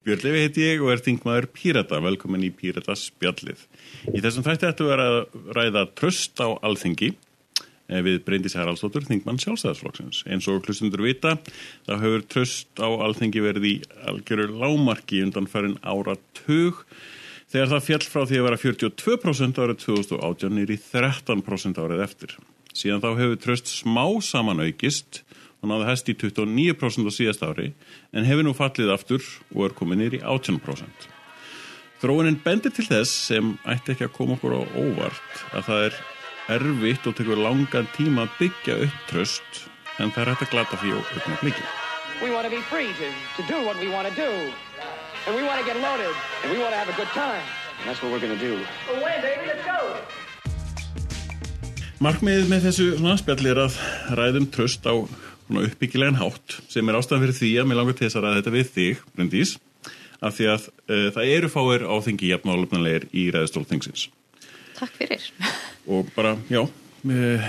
Björnlefi heiti ég og er þingmaður Pírata, velkomin í Pírata spjallið. Í þessum þætti ættu vera að ræða tröst á alþingi eh, við Bryndis Haraldsdóttur, þingmann sjálfstæðarsflokksins. Eins og hlustundur vita, þá hefur tröst á alþingi verið í algjörur lámarki undan farin ára tug þegar það fjall frá því að vera 42% árið 2018 nýri 13% árið eftir. Síðan þá hefur tröst smá saman aukist og náði hest í 29% á síðast ári en hefur nú fallið aftur og er komið nýri 18%. Þróunin bendir til þess sem ætti ekki að koma okkur á óvart að það er erfitt og tekur langan tíma að byggja upp tröst en það er hægt að glata því á aukna bliki. We want to be free to, to do what we want to do. And we want to get loaded. And we want to have a good time. And that's what we're going to do. Well, when, baby, let's go. Markmiðið með þessu spjalli er að ræðum tröst á uppbyggilegan hátt sem er ástæðan fyrir því að mér langar til þess að ræða þetta við þig, Bryndís, af því að uh, það eru fáir áþengi jafnálefnilegir í ræðstólþingsins. Takk fyrir. Og bara, já, mér,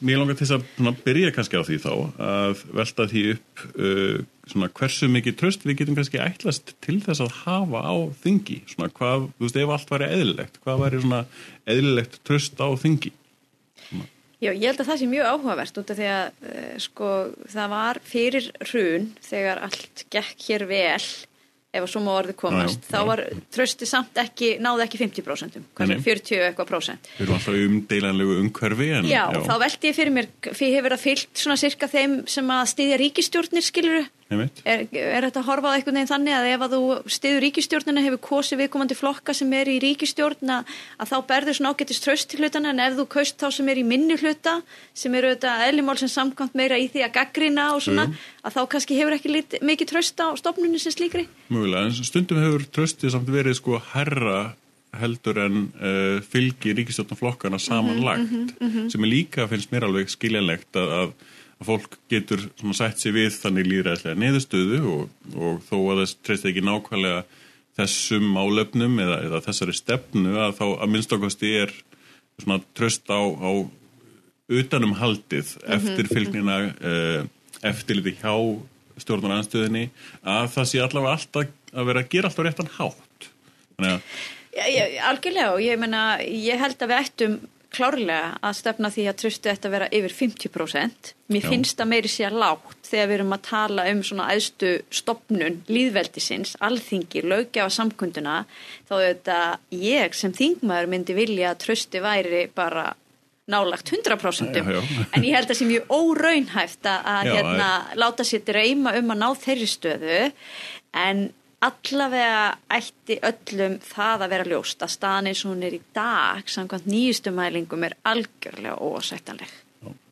mér langar til þess að svona, byrja kannski á því þá að velta því upp uh, svona, hversu mikið tröst við getum kannski ætlast til þess að hafa á þingi. Svona, hvað, þú veist, ef allt væri eðlilegt, hvað væri svona eðlilegt tröst á þingi? Já, ég held að það sé mjög áhugavert út af því að uh, sko, það var fyrir hrun þegar allt gekk hér vel ef að svo má orði komast, já, já, þá var trösti samt ekki, náði ekki 50% hvað 40 eitthvað prósent. Við erum alltaf umdeilanlegu umhverfi en, já, já, þá veldi ég fyrir mér, fyrir hefur það fyllt svona cirka þeim sem að styðja ríkistjórnir skiluru Er, er þetta að horfa á einhvern veginn þannig að ef að þú stiður ríkistjórnina hefur kosið viðkomandi flokka sem er í ríkistjórna að þá berður svona ágættist tröst til hlutana en ef þú kaust þá sem er í minni hluta sem eru þetta eðlimál sem samkvæmt meira í því að gaggrina og svona Jú. að þá kannski hefur ekki lit, mikið tröst á stofnunni sem slíkri Mjögulega, en stundum hefur tröstið samt verið sko herra heldur en uh, fylgi ríkistjórnaflokkana samanlagt mm -hmm, mm -hmm. sem er líka finnst mér alveg skiljanlegt að, að að fólk getur sætt sér við þannig líðræðslega neðustöðu og, og þó að þess treyst ekki nákvæmlega þessum álefnum eða, eða þessari stefnu að þá að minnstokkasti er svona tröst á, á utanum haldið -hmm. eftir fylgnina eh, eftir liti hjá stjórnar anstöðinni að það sé allavega alltaf að vera að gera alltaf réttan hátt Þannig að Já, ég, algjörlega og ég, menna, ég held að við ættum klárlega að stefna því að tröstu þetta að vera yfir 50%. Mér Já. finnst það meiri sér lágt þegar við erum að tala um svona aðstu stopnun líðveldisins, alþingi, lögja á samkunduna, þá er þetta ég sem þingmaður myndi vilja að trösti væri bara nálagt 100% já, já. en ég held að það sé mjög óraunhæft að hérna, láta sér dreyma um að ná þeirri stöðu en allavega ætti öllum það að vera ljóst að staðan eins og hún er í dag samkvæmt nýjustumælingum er algjörlega ósættanleg.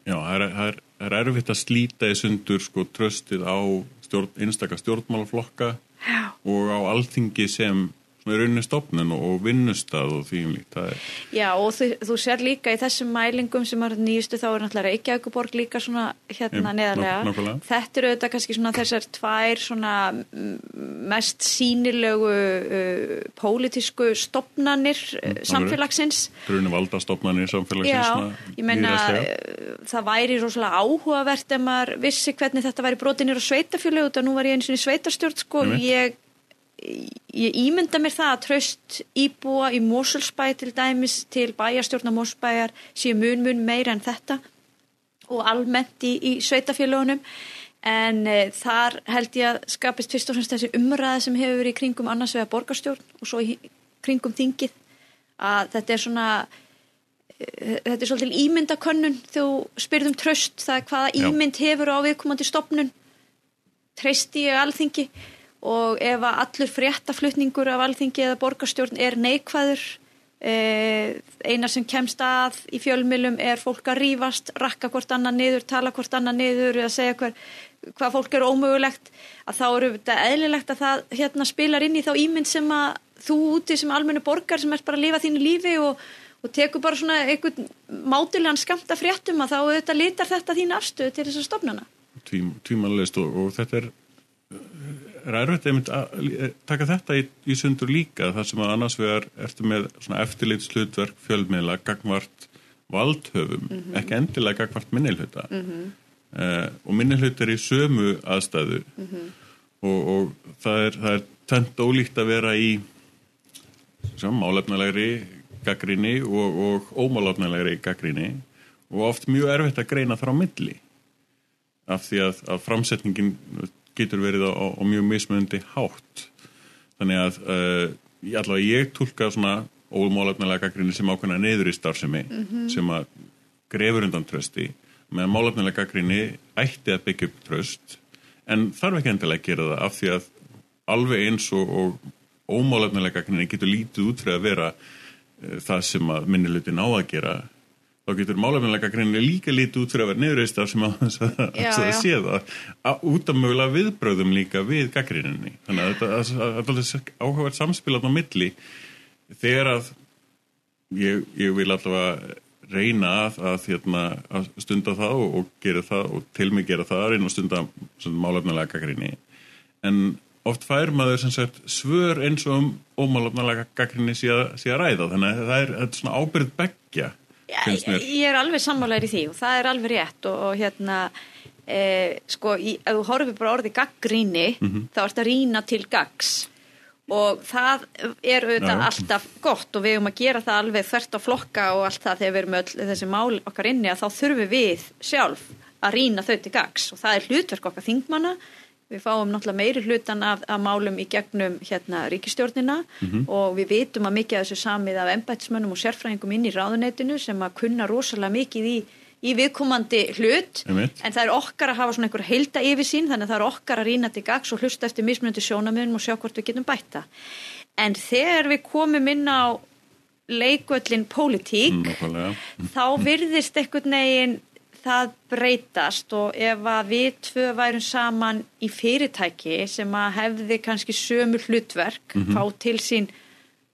Já, það er, er erfitt að slíta í sundur sko tröstið á stjórn, einstakar stjórnmálaflokka Já. og á alþingi sem svona rauninni stopnun og vinnustad og því um líkt. Já og þú, þú sér líka í þessum mælingum sem er nýjustu þá er náttúrulega Reykjavíkuborg líka svona hérna Jú, neðarlega. ná, þetta eru auðvitað kannski svona þessar tvær svona mest sínilegu uh, pólitísku stopnanir uh, samfélagsins Grunni valda stopnanir samfélagsins Já, ég menna uh, það væri rosalega áhugavert ef maður vissi hvernig þetta væri brotinir og sveitafjölu og nú var ég eins og í sveitarstjórn sko, ég ég ímynda mér það að tröst íbúa í Mosulsbæ til dæmis til bæjarstjórna Mosulsbæjar séu mun mun meira en þetta og almennt í, í sveitafélagunum en e, þar held ég að skapist fyrst og fremst þessi umræða sem hefur verið í kringum annars vega borgarstjórn og svo í kringum þingið að þetta er svona e, þetta er svolítil ímyndakönnun. Þú spyrðum tröst það hvaða ímynd hefur á viðkomandi stopnun treysti ég alþingi og ef að allur fréttaflutningur af alþingi eða borgarstjórn er neikvæður eh, einar sem kemst að í fjölmilum er fólk að rýfast, rakka hvort annað niður, tala hvort annað niður eða segja hver, hvað fólk er ómögulegt að þá eru þetta eðlilegt að það hérna, spilar inn í þá ímynd sem að þú úti sem almennu borgar sem er bara að lifa þínu lífi og, og tekur bara svona einhvern mátilegan skamta fréttum að þá þetta litar þetta þín afstöð til þess að stopnana. Tvím, tvímanleist og, og þetta er er erfitt einmitt að taka þetta í, í sundur líka þar sem að annars vegar ertu með eftirlits hlutverk fjölmiðla gagvart valdhöfum mm -hmm. ekki endilega gagvart minnilhuta mm -hmm. uh, og minnilhut er í sömu aðstæðu mm -hmm. og, og það er, það er tönd ólíkt að vera í málefnalegri gaggrinni og, og ómálefnalegri gaggrinni og oft mjög erfitt að greina þar á milli af því að, að framsetningin getur verið á, á mjög mismöndi hátt þannig að uh, allavega ég tólka svona ómálefnalega gaggrinni sem ákveðna neyður í starfsemi mm -hmm. sem að grefur undan trösti meðan málefnilega gaggrinni ætti að byggja upp tröst en þarf ekki endilega að gera það af því að alveg eins og, og ómálefnilega gaggrinni getur lítið út fyrir að vera uh, það sem að minnilutin á að gera þá getur málefnilega gaggrinni líka lítið út fyrir að vera neyðuristar sem að, að sé það. Út af mögulega viðbröðum líka við gaggrinninni þannig að þetta er áhugavert samspilat á milli. Þegar að ég, ég vil allavega reyna að, að, hérna, að stunda það og, og gera það og til mig gera það að reyna að stunda málefnilega gaggrinni en oft fær maður sagt, svör eins og um ómálefnilega gaggrinni síðan að ræða. Þannig að það er, er svona ábyrð begja Já, ég, ég er alveg sammálaður í því og það er alveg rétt og, og hérna e, sko, í, ef þú horfið bara orði gaggrinni mm -hmm. þá ert að rína til gags og það er auðvitað Já. alltaf gott og við erum að gera það alveg þvert á flokka og allt það þegar við erum öll þessi mál okkar inni að þá þurfum við sjálf að rína þau til gags og það er hlutverk okkar þingmanna við fáum náttúrulega meiri hlutan af, af málum í gegnum hérna ríkistjórnina mm -hmm. og við vitum að mikið af þessu samið af embætismönnum og sérfræðingum inn í ráðunetinu sem að kunna rosalega mikið í í viðkomandi hlut Einmitt. en það er okkar að hafa svona einhver heilda yfir sín þannig að það er okkar að rýna til gags og hlusta eftir mismunandi sjónamöðunum og sjá hvort við getum bætta en þegar við komum inn á leikvöllin pólitík mm, þá virðist ekkert negin það breytast og ef að við tvö værum saman í fyrirtæki sem að hefði kannski sömu hlutverk mm -hmm. fá til sín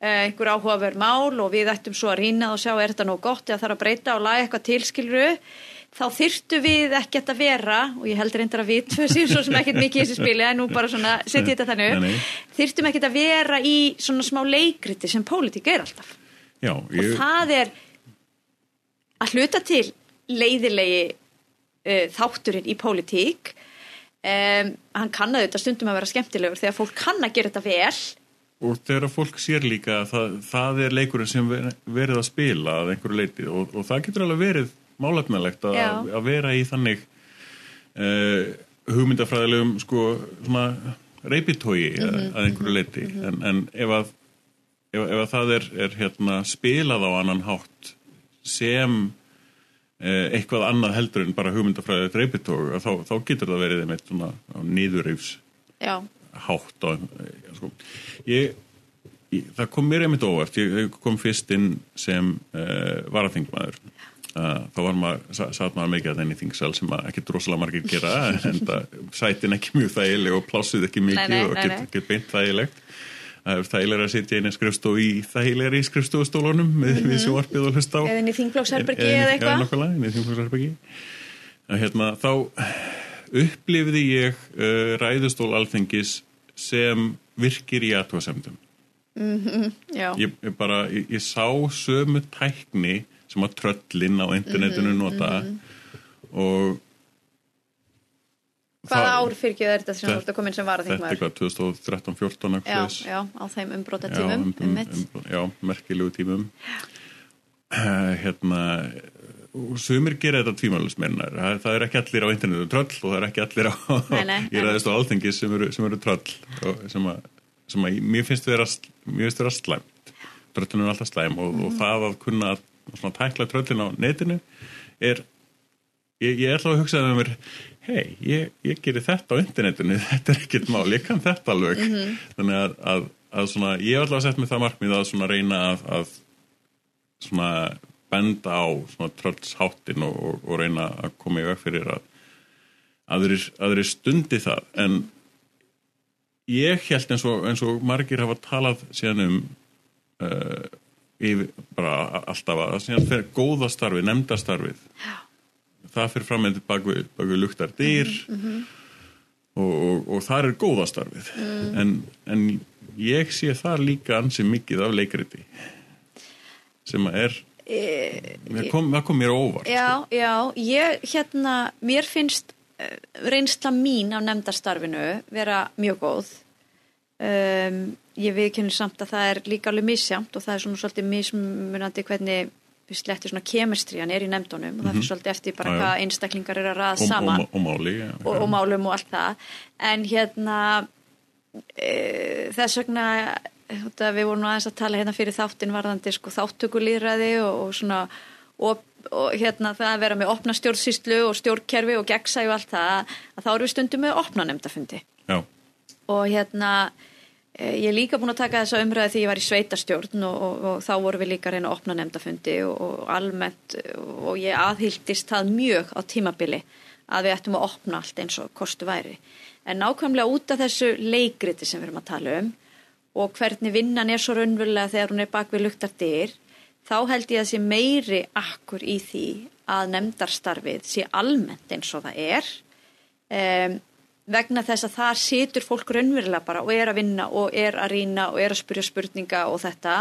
Eh, einhver áhugaverð mál og við ættum svo að rýna og sjá er þetta nóg gott eða þarf að breyta og laga eitthvað tilskilru þá þyrtu við ekkert að vera og ég heldur reyndar að við tvö séum svo sem ekkert mikið í þessu spili en nú bara svona setja þetta þannig þyrtum ekkert að vera í svona smá leikriti sem pólitík er alltaf. Já, ég... og það er að hluta til leiðilegi uh, þátturinn í pólitík um, hann kann að þetta stundum að vera skemmtilegur þegar fólk kann að gera þetta vel og þegar fólk sér líka það, það er leikurinn sem verið að spila að einhverju leiti og, og það getur alveg verið málefnilegt að, að vera í þannig uh, hugmyndafræðilegum sko svona reypitói mm -hmm. að einhverju leiti mm -hmm. en, en ef að ef, ef að það er, er hérna spilað á annan hátt sem eitthvað annað heldur en bara hugmyndafræðið reypitói þá, þá getur það verið með svona nýðurreifs Já hátt á, sko, ég, ég, það kom mér einmitt óvart, ég kom fyrst inn sem uh, varaþingmaður. Uh, þá var maður, satt maður mikið að þenni þingsal sem ekki drosalega margir gera en það sætin ekki mjög þægileg og plásuð ekki mikið nei, nei, og get, get beint þægilegt það er þægilega að sitja einu skrifstof í þægilega í skrifstofstólunum með, mm -hmm. við sjóarpið og hlust á eða inn í þingflóksherbergi eða eitthvað inn í hérna, þá upplifði ég uh, ræðustól alþengis sem virkir í aðtóðasemdum mm -hmm, ég, ég bara ég, ég sá sömu tækni sem að tröllin á internetinu mhm, nota mm -hmm. og Hvaða ár fyrir er þetta sem þú ert að koma inn sem var að þingma? Þetta er hvað, 2013-14 Já, já, á þeim umbróta tímum Já, um, um, um, já merkilegu tímum. Uh, Hérna sumir gera þetta tvímælusmennar það, það er ekki allir á internetu tröll og það er ekki allir á í ræðist og alþengi sem eru, sem eru tröll sem að, sem að mér finnst vera, vera slæmt. Tröllinu er alltaf slæm og, mm. og það að kunna að tækla tröllin á netinu er ég, ég er alltaf að hugsa um mér hei, ég, ég gerir þetta á internetinu þetta er ekkert mál, ég kann þetta alveg mm -hmm. þannig að, að, að svona, ég hef alltaf sett mig það markmið að reyna að svona benda á svona tröllsháttin og, og, og reyna að koma í veg fyrir að aðri, stundi það en ég held eins og, eins og margir hafa talað síðan um uh, yfir, bara alltaf að síðan fyrir góða starfi, nefndastarfið Já. Það fyrir fram með bak við, við luktar dyr mm -hmm. og það er góða starfið mm. en, en ég sé það líka ansi mikið af leikriti sem er það kom, kom mér óvart já, sko. já, ég hérna mér finnst reynsla mín af nefndarstarfinu vera mjög góð um, ég viðkynni samt að það er líka alveg misjamt og það er svona svolítið mismunandi hvernig við slettir svona kemestrían er í nefndunum og það fyrir svolítið eftir bara Já, já. hvað einstaklingar eru að ræða saman. og, og máli ja. og, og málum og allt það. En hérna e, þess vegna við vorum aðeins að tala hérna fyrir þáttin varðandi sko þáttökulýðræði og, og svona og, og hérna það að vera með opna stjórnsýslu og stjórnkerfi og gegnsæ og allt það að þá erum við stundum með opna nefndafundi. Já, og hérna ég er líka búin að taka þessa umræði því ég var í sveitarstjórn og, og, og þá vorum við líka að reyna að opna nefndafundi og, og almennt eh, og ég aðhyldist það mjög á tímabili að við ættum að opna allt eins og kostu væri. En nákvæmlega út af þessu leikriti sem við erum að tala um og hvernig vinnan er svo raunverulega þegar hún er bak við luktar dyr þá held ég að sé meiri akkur í því að nefndarstarfið sé almennt eins og það er. Um, vegna þess að þar situr fólk raunverulega bara og er að vinna og er að rýna og er að spyrja spurninga og þetta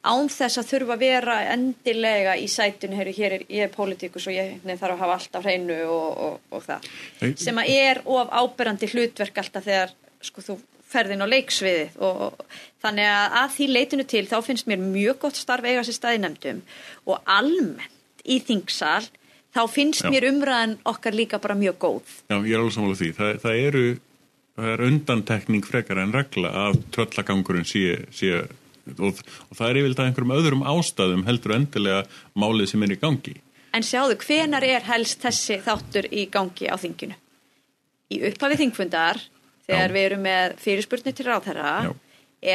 án þess að þurfa að vera endilega í sætun, heyrðu, hér er ég er pólitíkus og ég nei, þarf að hafa allt á hreinu og, og, og það, Hey. sem að er of áberandi hlutverk alltaf þegar sko þú ferðin á leiksviðið og, og þannig að að því leitinu til þá finnst mér mjög gott starf eiga sér staði nefndum og almennt í þingsal þá finnst Já. mér umræðan okkar líka bara mjög góð já, ég er alveg sammála því. Það, það eru það er undantekning frekar en regla að tröllagangurinn sé, sé og, og það er yfirlega einhverjum öðrum ástæðum heldur endilega málið sem er í gangi. En sjáðu, hvenar er helst þessi þáttur í gangi á þinginu? Í upphafi þingfundar, þegar Já. við erum með fyrirspurni til ráðherra, Já.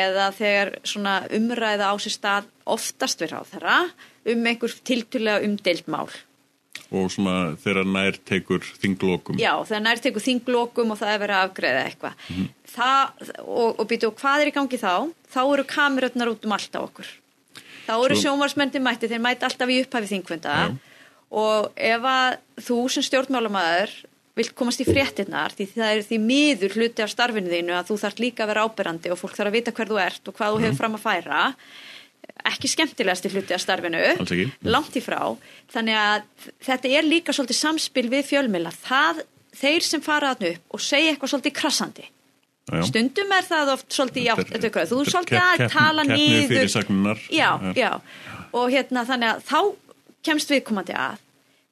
eða þegar svona umræða á sér stað oftast við ráðherra um einhver tiltulega umdeild mál. Og svona þegar nær tekur þinglokum. Já, þegar nær tekur þinglokum og það er verið að afgreða eitthvað. Það, og, og býtu, og hvað er í gangi þá? Þá eru kamerötnar út um allt á okkur. Þá eru sjónvarsmyndi mætti, þeir mæti alltaf í upphafi þingfunda Já. og ef að þú sem stjórnmálamæður vilt komast í fréttinnar því það er því miður hluti af starfinu þínu að þú þarf líka að vera áberandi og fólk þarf að vita hver þú ert og hvað þú hefur fram að færa ekki skemmtilegasti hluti af starfinu. Langt í frá. Þannig að þetta er líka svolítið samspil við fjölmila það, þeir sem fara þarna upp og segja eitthvað svolítið krassandi. Já, já. stundum er það oft svolítið í átt Þetta þetta hvað, þú er svolítið að tala fyrirsagnarinnar. já, já. Og hérna þannig að þá kemst viðkomandi að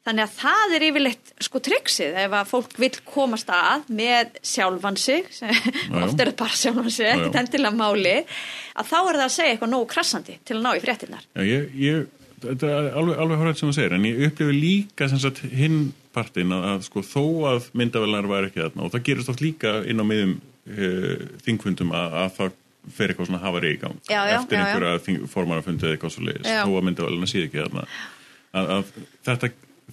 þannig að það er yfirleitt sko triksið ef að fólk vil komast að með sjálfan sig oft er þetta bara sjálfan sig, ekkert endilega máli að þá er það að segja eitthvað nógu krassandi til að ná í fréttinnar ég, ég, þetta er alveg, alveg horrið sem það segir, en ég upplifi líka hinn partinn að, að sko þó að myndavelar var ekki þarna og það gerist oft líka inn á miðum uh, þingfundum að, að það fer eitthvað svona hafari í gang Já, já, eftir já, einhverja þing, formarafundi eða eitthvað svo leiðis, Já. þó að myndavelina sé ekki þarna. Að, að þetta,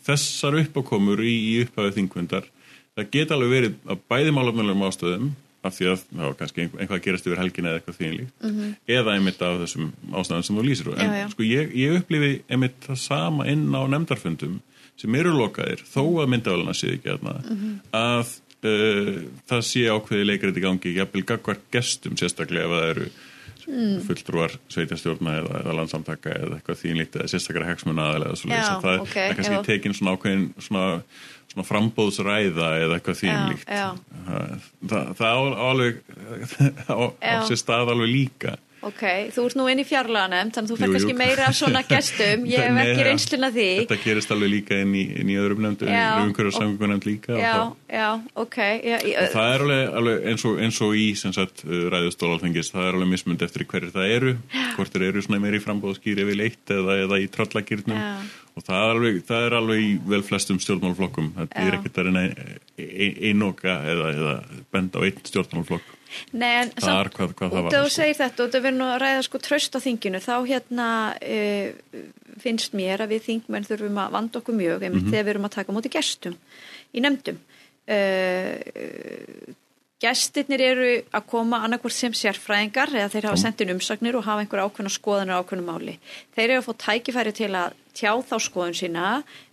þessar uppákomur í, í upphafið þingfundar það geta alveg verið að bæði málefnulegum ástöðum af því að það var kannski einhvað að gerast yfir helgina eða eitthvað þínlíkt Mhm. eða einmitt af þessum ástæðum sem þú lýsir en Já, já. sko ég, ég upplifi einmitt það sama inn á nefndarfundum sem eru lokaðir, þó að myndavæluna sé ekki þarna, Mhm. að uh, það sé ákveði leikrið í gangi, jafnvel gagvart gestum sérstaklega ef það eru Mm. fulltrúar sveitjastjórna eða, eða landsamtaka eða eitthvað þínlíkt eða sérstaklega hegsmuna aðelega svo Já, það, ok, það er kannski já. tekin svona ákveðin svona, svona frambóðsræða eða eitthvað þínlíkt það, það, á alveg á, á sér stað alveg líka ok, þú ert nú inn í fjárlaganefnd þannig að þú jú. kannski meira af svona gestum ég hef ekki reynsluna því Þetta gerist alveg líka inn í, inn í öðrum nefndum, Já, umhverju samgöngunefnd líka. og já, það- já, ok já, ég, Og það er alveg, alveg eins, og, eins og í sagt ræðustólalþengis, það er alveg mismund eftir hverjir það eru, hvort þeir eru svona meiri frambóðskýri við leitt eða, eða í trallagýrnum og það er, alveg, það er alveg í vel flestum stjórnmálflokkum, þetta Já. er ekkert að reyna ein- einoka eða, eða benda á einn stjórnmálflokk. Nei, en Það er hvað- hvað það var, þú sko. segir þetta og það verður nú að ræða sko tröst á þinginu þá hérna uh, finnst mér að við þingmenn þurfum að vanda okkur mjög einmitt Mhm. þegar við erum að taka móti gestum í nefndum uh, gestirnir eru að koma annarkvort sem sérfræðingar eða þeir hafa sendt inn umsagnir og hafa einhver ákveðna skoðanir á ákveðnu máli þeir eru að fá tækifæri til að tjá þá skoðun sína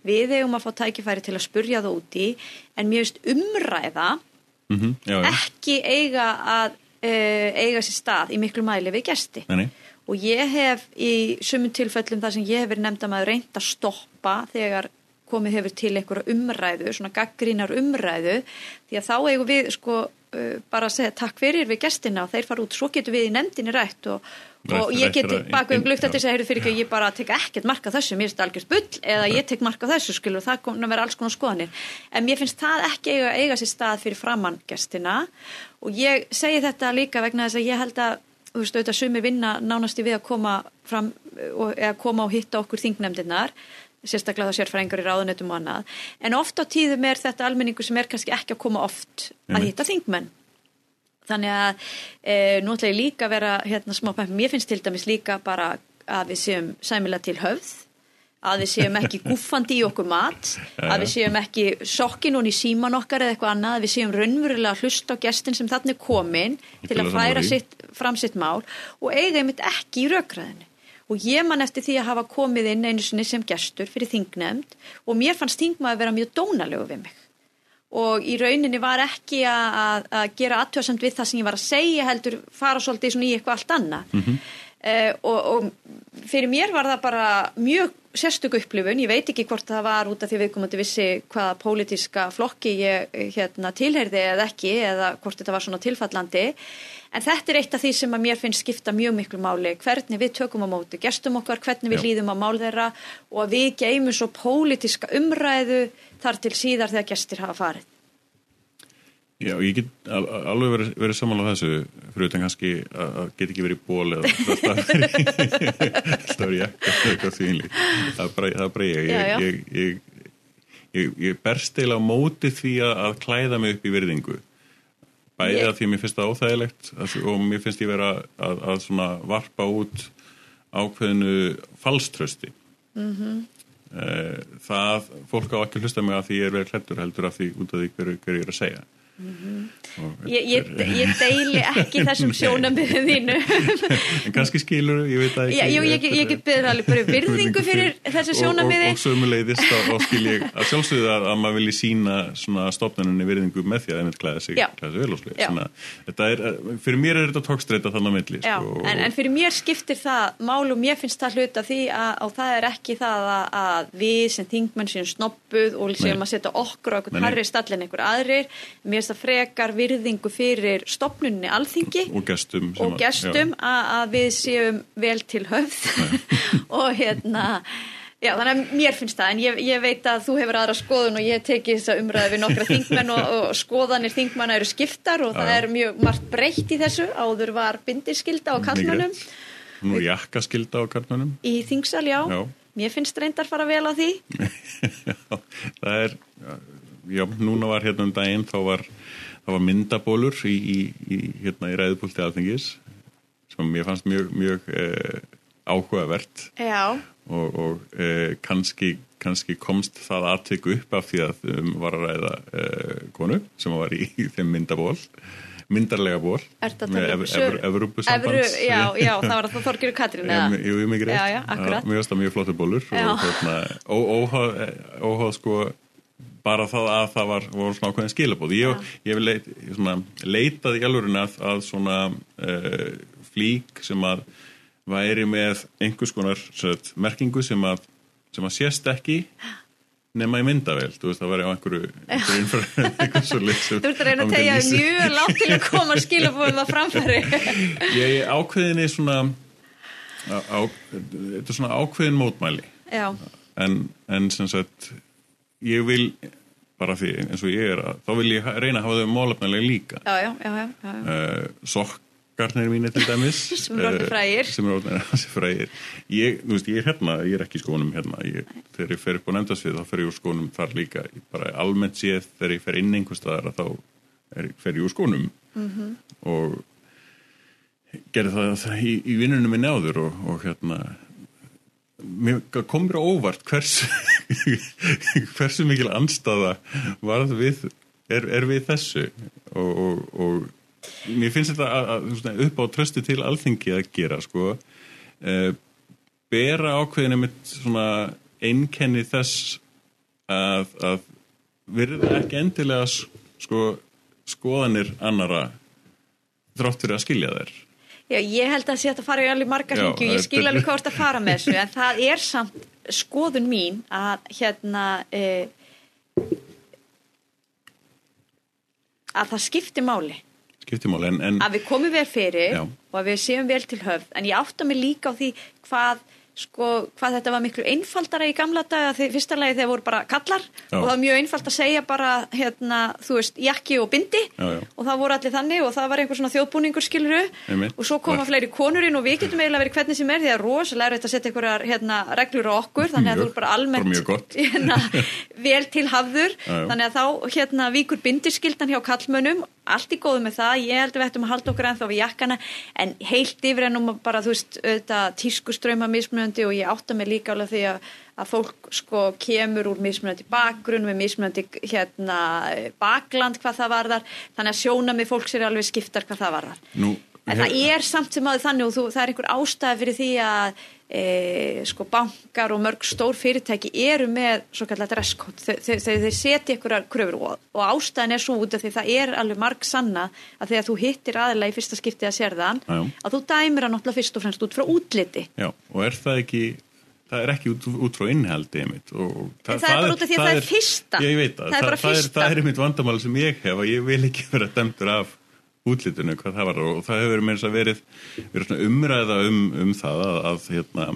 við eigum að fá tækifæri til að spurja það úti en finnst umræða Mm já, já, ekki eiga að uh, eiga sér stað í miklu mæli við gesti nei, nei. og ég hef í sumum tilfellum þar sem ég hef verið nefnd að maður reynd að stoppa þegar komið hefur til einhverja umræðu, svona gaggrínar umræðu, því að þá eigum við sko uh, bara að segja takk fyrir við gestina og þeir fara út, svo getur við í nefndinni rætt og, og ég get bakum glukt eftir þess að heyrðu fyrir ekki að ég bara tek ekkert marka þessu, mér finnst það algjörst bull eða ég tek marka þessu, skilur, það kom að vera alls konar skoðanir, en mér finnst það ekki eiga, eiga sér stað fyrir framann gestina og ég segi þetta líka vegna þess að ég held að þú veist auðvitað sumir vinna nánasti við að koma fram og, eða koma og hitta okkur þingnefndirnar sérstaklega það sérfræðingar í ráðunetum og annað. En oft á tíðum er þetta almenningu sem er kannski ekki að koma oft að hitta þingmenn. Þannig að e, nú ætla ég líka að vera hérna smá pæm, ég finnst til dæmis líka bara að við séum sæmila til höfð að við séum ekki guffandi í okkur mat að við séum ekki sokkin og í síman okkar eða eitthvað annað að við séum raunverulega að hlusta á gestin sem þannig komin til að færa sitt, fram sitt mál og eiga einmitt ekki í raukraðinu og ég man eftir því að hafa komið inn einu sinni sem gestur fyrir þingnefnd og mér fannst þingmaði að vera mjög dónalegu við mig og í rauninni var ekki að, að gera aðtöðsamt við það sem ég var að segja heldur fara svolítið í eitthvað allt annað mm -hmm. uh, og, og fyrir mér var það bara mjög sérstöku upplifun, ég veit ekki hvort það var út af því viðkomandi vissi hvaða pólitiska flokki ég hérna, tilheyrði eða ekki eða hvort þetta var svona tilfallandi. En þetta er eitt af því sem að mér finnst skipta mjög miklu máli, hvernig við tökum á móti gestum okkar, hvernig við Já. líðum á mál þeirra og að við geymum svo pólitiska umræðu þar til síðar þegar gestir hafa farið Já, ég get alveg verið, verið saman á þessu fyrir utan kannski að get ekki verið ból eða það stafir ég eitthvað þínli það er bara ég. Ég, ég, ég ég berst eila á móti því að klæða mig upp í virðingu. Bæðið að því að mér finnst það óþægilegt og mér finnst ég vera að, að svona varpa út ákveðinu falströsti mm -hmm. það, fólk á ekki hlusta mig að því ég er verið klættur heldur af því út af því hverju hver ég er að segja Mm -hmm. ég, ég, ég deili ekki þessum sjónamöðum þínu. En kannski skilur ég veit að ekki. Já, ég, ég get beður alveg bara virðingu fyrir þessu sjónamöði og, og, og sömuleiðist og skil ég að sjálfsögðu að, að maður vilji sína stofnunni virðingu með því að er klæða sig, sig vel og slið fyrir mér er þetta tókstreita þannig að milli sko, en, en fyrir mér skiptir það mál og mér finnst það hluta því að, að það er ekki það að, að við sem þingmenn séum snoppuð og séum að setja okkur og okkur harri finnst það frekar virðingu fyrir stopnunni alþingi og gestum, og gestum að, að við séum vel til höfð og hérna Já, þannig að mér finnst það, en ég, ég veit að þú hefur aðra skoðun og ég teki þess að umræða við nokkra þingmenn og, og skoðanir þingmanna eru skiptar og það er mjög margt breytt í þessu, áður var bindiskilda á kallmönnum. Nú jakkaskilda á kallmönnum. Í þingsal, já. já. Mér finnst reyndar fara vel á því. já, það er, já, núna var hérna um daginn, þá var, var myndabólur í, í, í, hérna, í ræðupólti aðfengis sem mér fannst mjög, mjög eh, áhugavert. Og, og eh, kannski, kannski komst það aðtöku upp af því að um var að ræða eh, konu sem var í þeim myndaból myndarlega ból með Evrubusambands Já, já, það var það Þorgir Katrín Jú, ég mikið rétt, mjög, mjög flottu bólur og hérna, óháð sko bara það að það var, var svona ákveðin skilabóð ég, ég leit, svona, leitaði í alvörinu að, að svona uh, flík sem að væri með einhvers konar set, merkingu sem að, sem að sést ekki nema í myndavel, þú veist það var á einhverju einhverju svo leik Þú ert að reyna að tegja mjög látt til að koma skilabóðum að framfæri. Ég ákveðin er svona á, þetta er svona ákveðin mótmæli. En, en sem sagt ég vil bara því eins og ég er að þá vil ég reyna að hafa þau málefnilega líka. Já, já, já. Uh, sokkarnir mínir til dæmis sem er orðið frægir. uh, er frægir. Ég, veist, ég er hérna, ég er ekki í skónum hérna. Ég, þegar ég fer upp á nefndasvið þá fer ég úr skónum þar líka, ég bara almennt séð þegar ég fer inn einhver staðar þá er, fer ég úr skónum. Mm -hmm. og gerði það, í, í vinnunum minni áður og, og hérna mér komur óvart hvers, hversu mikil anstaða varð við er, er við þessu. Og, og, og mér finnst þetta að, að, upp á tröstu til alþingi að gera sko. E, bera ákveðinu með svona einkenni þess að, að verða ekki endilega sko skoðanir annara þrátt fyrir að skilja þær Já, ég held að það sé að fara í alveg margar hringju, ég skil alveg hvort að fara með þessu, en það er samt skoðun mín að hérna e, að það skipti máli. Skipti máli, en... en að við komum vel fyrir Já. og að við séum vel til höfð, en ég átta mig líka á því hvað sko hvað þetta var miklu einfaldara í gamla daga því fyrsta lagi þegar voru bara kallar Já. og það var mjög einfald að segja bara hérna, þú veist, jakki og bindi Já, já. og það voru allir þannig og það var einhver svona þjóðbúningur skiluru Einmitt. og svo koma fleiri konur inn og við getum eiginlega verið hvernig sem er því að rosalega er þetta að setja einhverjar hérna, reglur á okkur þannig að þú er bara almennt hérna, vel til hafður þannig að þá hérna víkur bindiskildan hjá kallmönnum allt í góðu með það, ég held að við ættum að halda okkur ennþá við jakkana, en heilt yfir ennum bara, þú veist, auðvitað tískuströyma mismunandi og ég átta mig líka alveg því að, að fólk sko kemur úr mismunandi bakgrunn með mismunandi hérna bakland hvað það varðar, þannig að sjóna með fólk sér alveg skiptar hvað það varðar. Nú, En það er samt sem aðeins þannig og þú, það er einhver ástæði fyrir því að e, sko bankar og mörg stór fyrirtæki eru með svo kallar dresskótt þegar þeir, þeir setja einhverjar kröfur og, og ástæðin er svo út af því það er alveg marg sanna að þegar þú hittir aðeila í fyrsta skiptið að sérðan Já, já. að þú dæmir hann náttúrulega fyrst og fremst út frá útliti. Já, og er það ekki það er ekki út, út frá innhaldi einmitt, og En það er bara út af því að það er fyrsta. ég veit það, Það er það, það er einmitt vandamál sem ég hef og ég vil ekki vera dæmdur af útlitinu hvað það var. Og það hefur þess að verið, verið umræða um, um það að, að hérna,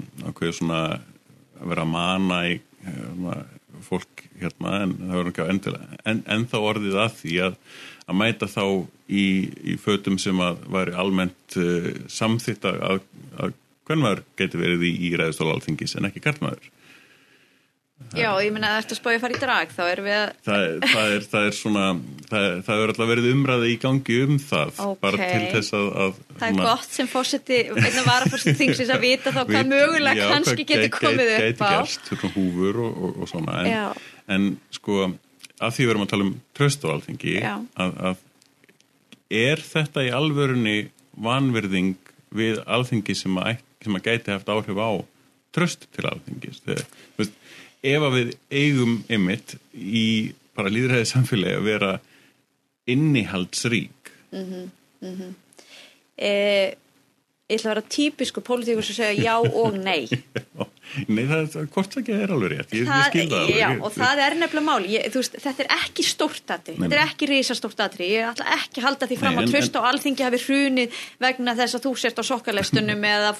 svona að vera að mana í hérna, fólk hérna en það verður ekki á endilega. En, en þá orðið að því að að mæta þá í, í fötum sem að væri almennt uh, samþýtt að, að hvern maður geti verið í, í ræðustóla alþingis en ekki kartmaður Já, ég minna að eftir að spája að fara í drag þá erum við að það, það, er, það er svona það, það er alltaf verið umræði í gangi um það Ok. bara til þess að, að það er gott sem fórseti einnig varafórseti þingsins að vita þá hvað mögulega já, kannski geti komið gæti, upp á gerst, svona húfur og, og, og svona en, Já. en sko að því við erum að tala um tröst á alþingi Já. að, að er þetta í alvörunni vanverðing við alþingi sem að, sem að gæti haft áhrif á tröst til alþingis þegar, veist, ef að við eigum ymmit í bara líðræði samfélagi að vera innihaldsrík. Eh, ég ætla að vera típisku pólitíkur sem segja já og nei. Nei, það, það hvort ekki er alveg rétt. Ég, ég skil það alveg. já, Ég- og það er nefnilega máli ég, veist, þetta er ekki stórt Nei, þetta er nei. ekki risastórt atri ég ætla ekki að halda því fram Nei, að tröst á alþingi hafi hrunið vegna þess að þú sért á sokkalestunum eða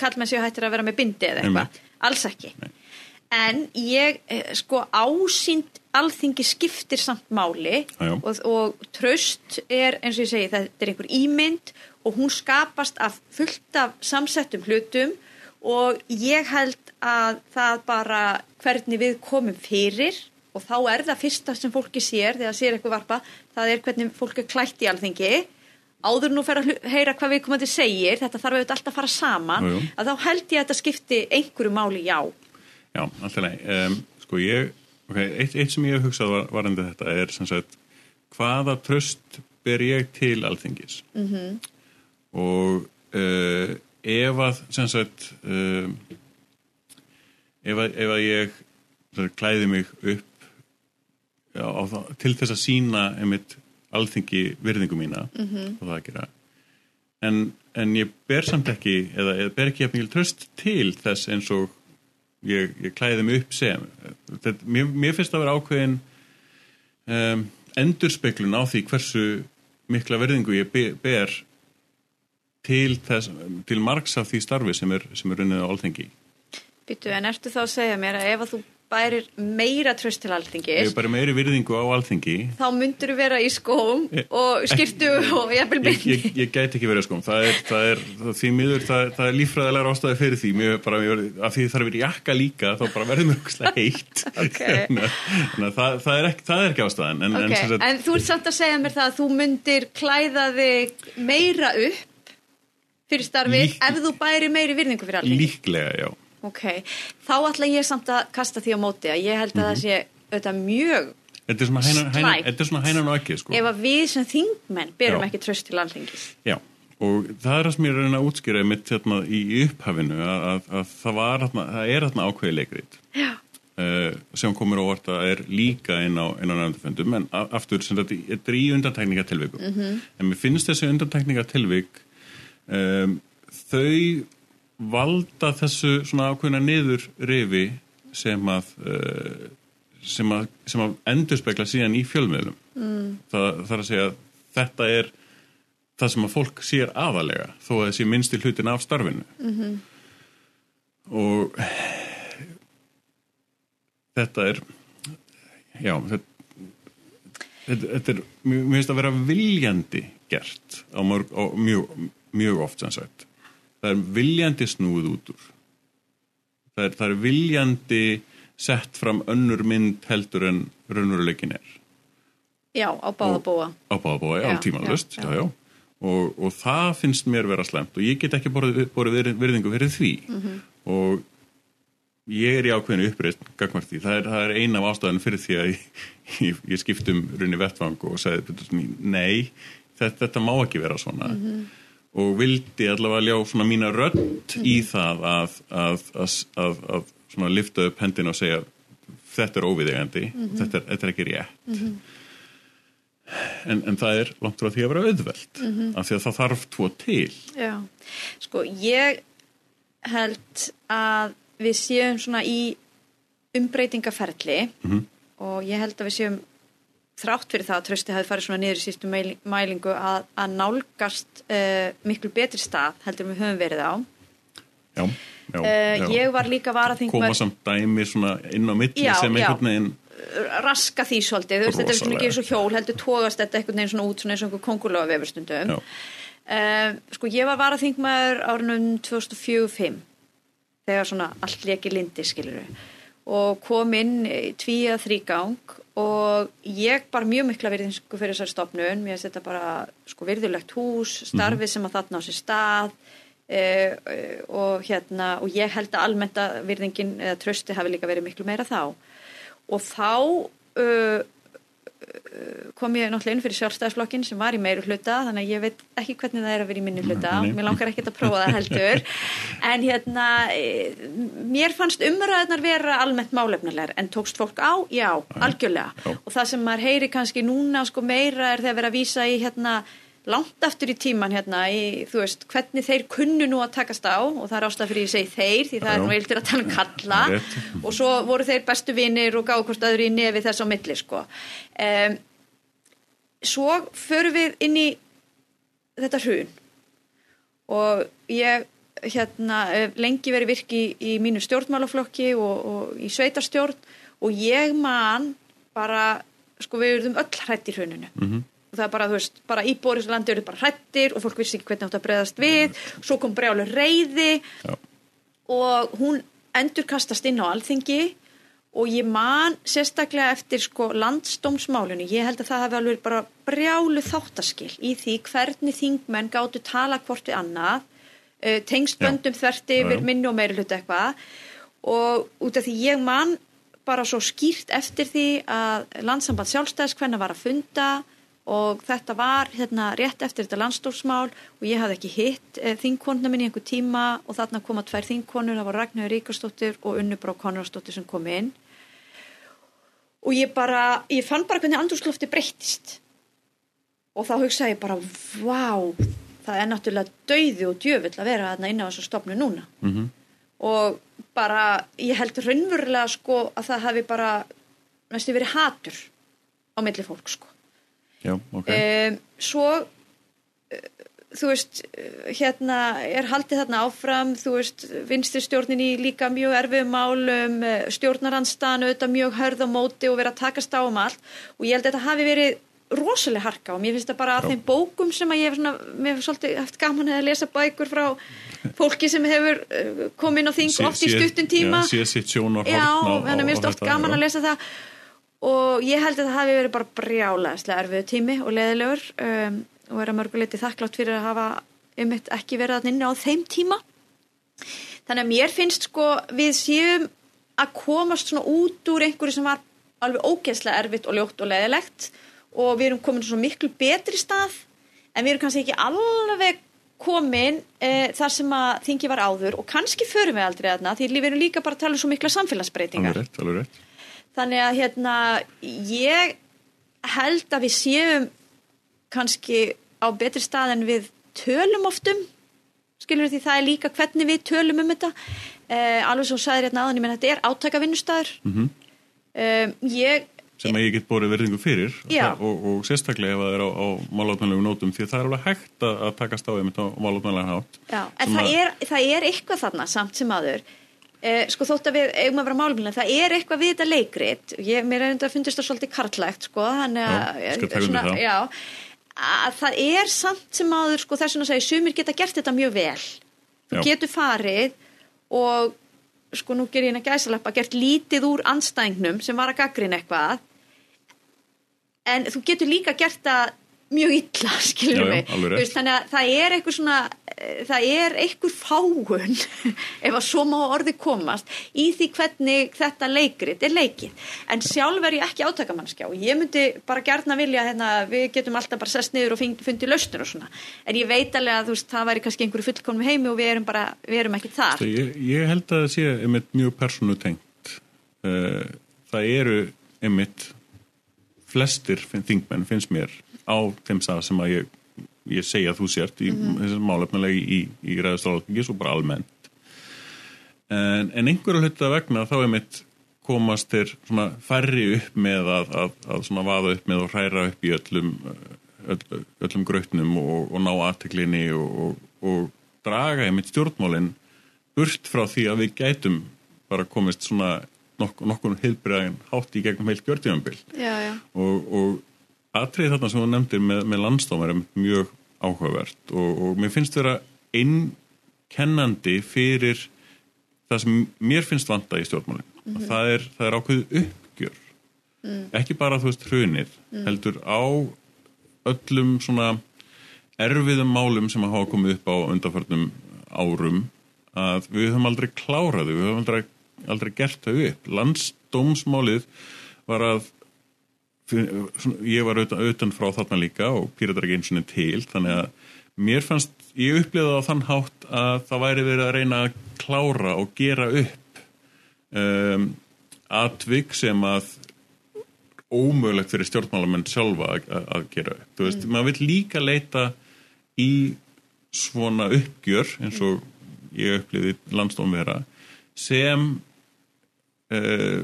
kallmenn séu hættir að vera með bindi eða eitthvað, alls ekki en ég eh, sko ásýnd alþingi skiptir samt máli Já, já. og, og tröst er eins og ég segi þetta er einhver ímynd og hún skapast af fullt af samsettum hlutum og ég held að það bara hvernig við komum fyrir og þá er það fyrsta sem fólki sér þegar sér eitthvað varpa, það er hvernig fólk er klætt í alþingi áður nú fer að heyra hvað við komandi segir þetta þarf auðvitað alltaf að fara saman Jú, jú. að þá held ég að þetta skipti einhverju máli já Já, alltaf nei. Um, sko ég, ok, eitt, eitt sem ég hef hugsað var, varandi þetta er sem sagt, hvaða tröst ber ég til alþingis? Mm -hmm. Og uh, ef að, sem sagt, uh, ef, að, ef að ég sagt, klæði mig upp já, það- til þess að sína einmitt alþingi virðingu mína mm -hmm. og það að gera en, en ég ber samt ekki eða, eða ber ekki mikil tröst til þess eins og ég, ég klæði mig upp sem Þetta, mér, mér finnst að vera ákveðin um, endurspeglun á því hversu mikla verðingu ég be- ber til, þess, til margs af því starfi sem er, sem er runnið á alþengi Býtu, en ertu þá að segja mér að ef að þú bærir meira tröst til alþingis ég bara meiri virðingu á alþengi þá myndur þú vera í skóm Ég- og skirtu og jafnvel ég, bindi ég, ég gæti ekki verið sko það er, það er, því miður, það, það er líffræðilega ástæði fyrir því. Mér bara, mér, að því það er verið jakka líka þá bara verður mér okkur heitt. Ok. Þannig að- þannig að það, það, er ekki, það er ekki ástæðan. En, Ok, en, sagt- en þú ert samt að segja mér það að þú myndir klæða þig meira upp fyrir starfið ef þú bæri meiri virðingu fyrir alþingi? Líklega, já Ok, þá ætla ég samt að kasta því á móti að ég held að það sé auðvitað mjög Slæmt. þetta er svona hænan og ekki sko. ef að við sem þingmenn berum Já. ekki tröst til alþingis Já, og það er það sem ég reyna að útskýra mitt hérna, í upphafinu að, að, að það, var, þarna, það er þarna ákveði leikrit Já, uh, sem komur á orð að er líka inn á, á nefndaföndum en aftur sem þetta er í undantekningatilvikum Mhm. en mér finnst þessi undantekningatilvik um, þau valda þessu svona ákveðna niður rifi sem að sem að, sem að endurspegla síðan í fjölmiðlum mm. það, er að segja að þetta er það sem að fólk sér aðalega þó að það sé minnst í hlutin af starfinu mm -hmm. og þetta er já þetta, þetta er mjög finnst að vera viljandi gert á, mörg, á mjög, mjög oft sagt það er viljandi snúð út úr. Það er, það er viljandi sett fram önnur mynd heldur en raunveruleikin er. Já, á báðabóa Á báðabóa, já, tímanlust. Og, og það finnst mér vera slemt og ég get ekki borðið virðingu fyrir því. Mm -hmm. og ég er í ákveðinu uppreist gagmarti, það er, það er eina af ástæðan fyrir því að ég, ég, ég skiptum runni vettvang og segði nei, þetta, þetta má ekki vera svona. Mm -hmm. Og vildi allavega ljá svona mína mm -hmm. í það að, að, að, að svona lifta upp hendina og segja þetta er óviðegandi, mm -hmm. þetta, þetta er ekki rétt mm -hmm. en, en það er langt frá því að vera auðveld mm -hmm. af því að það þarf tvo til Já, sko ég held að við séum svona í umbreytingaferli mhm. og ég held að við séum þrátt fyrir það að trösti hafi farið svona niður í sístu mælingu að, að nálgast uh, miklu betri stað heldur við höfum verið á. Já Já, uh, ég var líka varaþingmar koma samt dæmi inn á já, sem einhvern veginn raska því svolítið, veist, þetta er svona ekki eins og hjól heldur tógast þetta einhvern veginn svona út svona eins og einhver kongulega vefurstundum. Sko ég var varaþingmar árunum 2004-05 þegar svona allt leki lindi skiluru og kom inn tví að þrýgang og ég bar mjög mikla virðinsku fyrir þessar stopnun, mér finnst þetta bara sko virðulegt hús, starfið mm -hmm. sem að þarna á sér stað. Uh, og hérna og ég held að almennt að virðingin eða trösti hafi líka verið miklu meira þá. Og þá uh, kom ég náttúrulega inn fyrir sjálfstæðisflokkin sem var í meiru hluta þannig að ég veit ekki hvernig það er að vera í minni hluta mér langar ekki að prófa það heldur. En hérna mér fannst umræðnar vera almennt málefnilegar en tókst fólk á? Já, algjörlega. og það sem maður heyri kannski núna sko meira er þegar vera að vísa í hérna langt aftur í tíman hérna í, þú veist, hvernig þeir kunnu nú að takast á og það er ástæða fyrir ég segi þeir því það er nú eildir að tala um kalla. Og svo voru þeir bestu vinir og gáðu hvort öðru í nefi þess á milli sko. Um, svo förum við inn í þetta hrun. Og ég hérna lengi verið virki í, í mínu stjórnmálaflokki og, og í sveitarstjórn og ég man bara, sko við verðum öll hrætt í hruninu. Mm -hmm það er bara, þú veist, bara íbúið í þessu landi eru bara hrættir og fólk vissi ekki hvernig átt að breyðast við. Svo kom brjálu reyði Já. og hún endur kastast inn á alþingi. Og ég man sérstaklega eftir sko landstómsmálunni, ég held að það hefði alveg bara brjálu þáttaskil í því hvernig þingmenn gáttu tala hvort við annað, uh, tengst böndum þverti yfir minni og meiri hlutu eitthvað. Og út af því ég man bara svo skýrt eftir því að landsamband sjálfstæðis hvernig var að funda og þetta var hérna rétt eftir þetta landstórsmál og ég hafði ekki hitt e, þingkonuna minn í einhver tíma og þarna koma tvær þingkonur, það var Ragnar Ríkarsdóttir og Unnubrá Konradsdóttir sem kom inn. Og ég bara, ég fann bara hvernig andurslofti breyttist. Og þá hugsaði ég bara, vá það er náttúrulega dauði og djöfull að vera þarna inn á þessu stofnu núna. Mm -hmm. og bara ég held raunverulega sko að það hafi bara næstu verið hatur á milli fólk sko Já, okay. um, svo uh, þú veist hérna er haldið þarna áfram þú veist vinstirstjórnin í líka mjög erfið málum eh, stjórnaranstanu auðvitað mjög hörð á móti og verið að takast á um allt. Og ég held að þetta hafi verið rosalega harka og mér finnst það bara að þeim bókum sem að ég hef svona, mér hef svolítið haft gaman að lesa bækur frá fólki sem hefur eh, komin á þing oft í stuttun tíma. Já, Já, þannig að mér finnst oft gaman að lesa það og ég held að það hafi verið bara brjálega erfiðu tími og leðilegur um, og er að mörguleiti þakklátt fyrir að hafa um eitt ekki verið að nynna á þeim tíma. Þannig að mér finnst sko við séum að komast svona út úr einhverju sem var alveg ógeðslega erfitt og ljótt og leðilegt og við erum komin svona miklu betri stað en við erum kannski ekki alveg komin e, þar sem að þingi var áður. Og kannski förum við aldrei aðna því við erum líka bara að tala um svo mikla samfélagsbreytingar. Alveg rétt, alveg rétt þannig að hérna ég held að við séum kannski á betri stað en við tölum oftum skilur því það er líka hvernig við tölum um þetta. Uh, alveg svo sagðir hérna aðan, ég menn þetta er átaka vinnustæður mm -hmm. um, ég sem að ég get borðið verðingu fyrir. Og, og, og sérstaklega ef það er á, á málátmannlegum nótum því það er alveg hægt að, að taka stáðið mitt á málátmannlega hátt. Já, en það er, það er eitthvað þarna samt sem aður eh, sko þótt að við eigum að vera málumlega það er eitthvað við þetta leikrit. Ég, mér er enda að fundist það svolítið karlægt sko þannig að, svona, já, að það er samt sem aður sko þess að segja sumir geta gert þetta mjög vel. Þú já. getur farið og sko nú ger ég hérna gæsalappa gert lítið úr anstæðingnum sem var að gaggrina eitthvað. En þú getur líka gert það mjög illa, skilur við þannig að það er eitthvað svona eh, það er eitthvað fáun ef að svo má orði komast í því hvernig þetta leikrit er leikið, en sjálf er ég ekki átakamannskjá, ég myndi bara gerna vilja hérna, við getum alltaf bara sest niður og fundið lausnur og svona. En ég veit alveg að þú veist, það væri kannski einhverju fullkonum heimi og við erum bara, við erum ekki þar. Ég, ég held að það sé einmitt mjög personu tengt eh, það eru einmitt flestir þingmenn finnst mér á þeim stað sem að ég, ég segja að þú sért í mm -hmm. þessum málefnilegi í, í, ræðastráðbyggis og bara almennt. En, en einhverju hluta vegna þá er mitt komast svona færri upp með að, að, að svona vaða upp með og hræra upp í öllum öll, öllum grautnum og, og ná aðteklinni og, og draga einmitt stjórnmálinn burt frá því að við gætum bara komist svona nokkur nokkur heilbriðan hátt í gegnum heilt gjörðjöfambil og, og atrið þarna sem þú nefndir með, með landstómar er mjög áhugavert og, og mér finnst þetta einkennandi fyrir það sem mér finnst vanda í stjórnmálinn mm -hmm. það, er, það er ákveð uppgjör mm. ekki bara þú veist hrunir mm. heldur á öllum svona erfiðum málum sem að hafa komið upp á undarförnum árum að við höfum aldrei kláraðu, við höfum aldrei aldrei gert þau upp. Landsdómsmálið var að ég var utan, utan frá þarna líka og pýratar ekki eins og til þannig að mér fannst, ég upplýði á þann hátt að það væri verið að reyna að klára og gera upp um, atvik sem að ómögulegt fyrir stjórnmálamenn sjálfa að, gera upp. Þú veist, mm. maður vil líka leita í svona uppgjör eins og ég upplýði landsdómvera sem uh,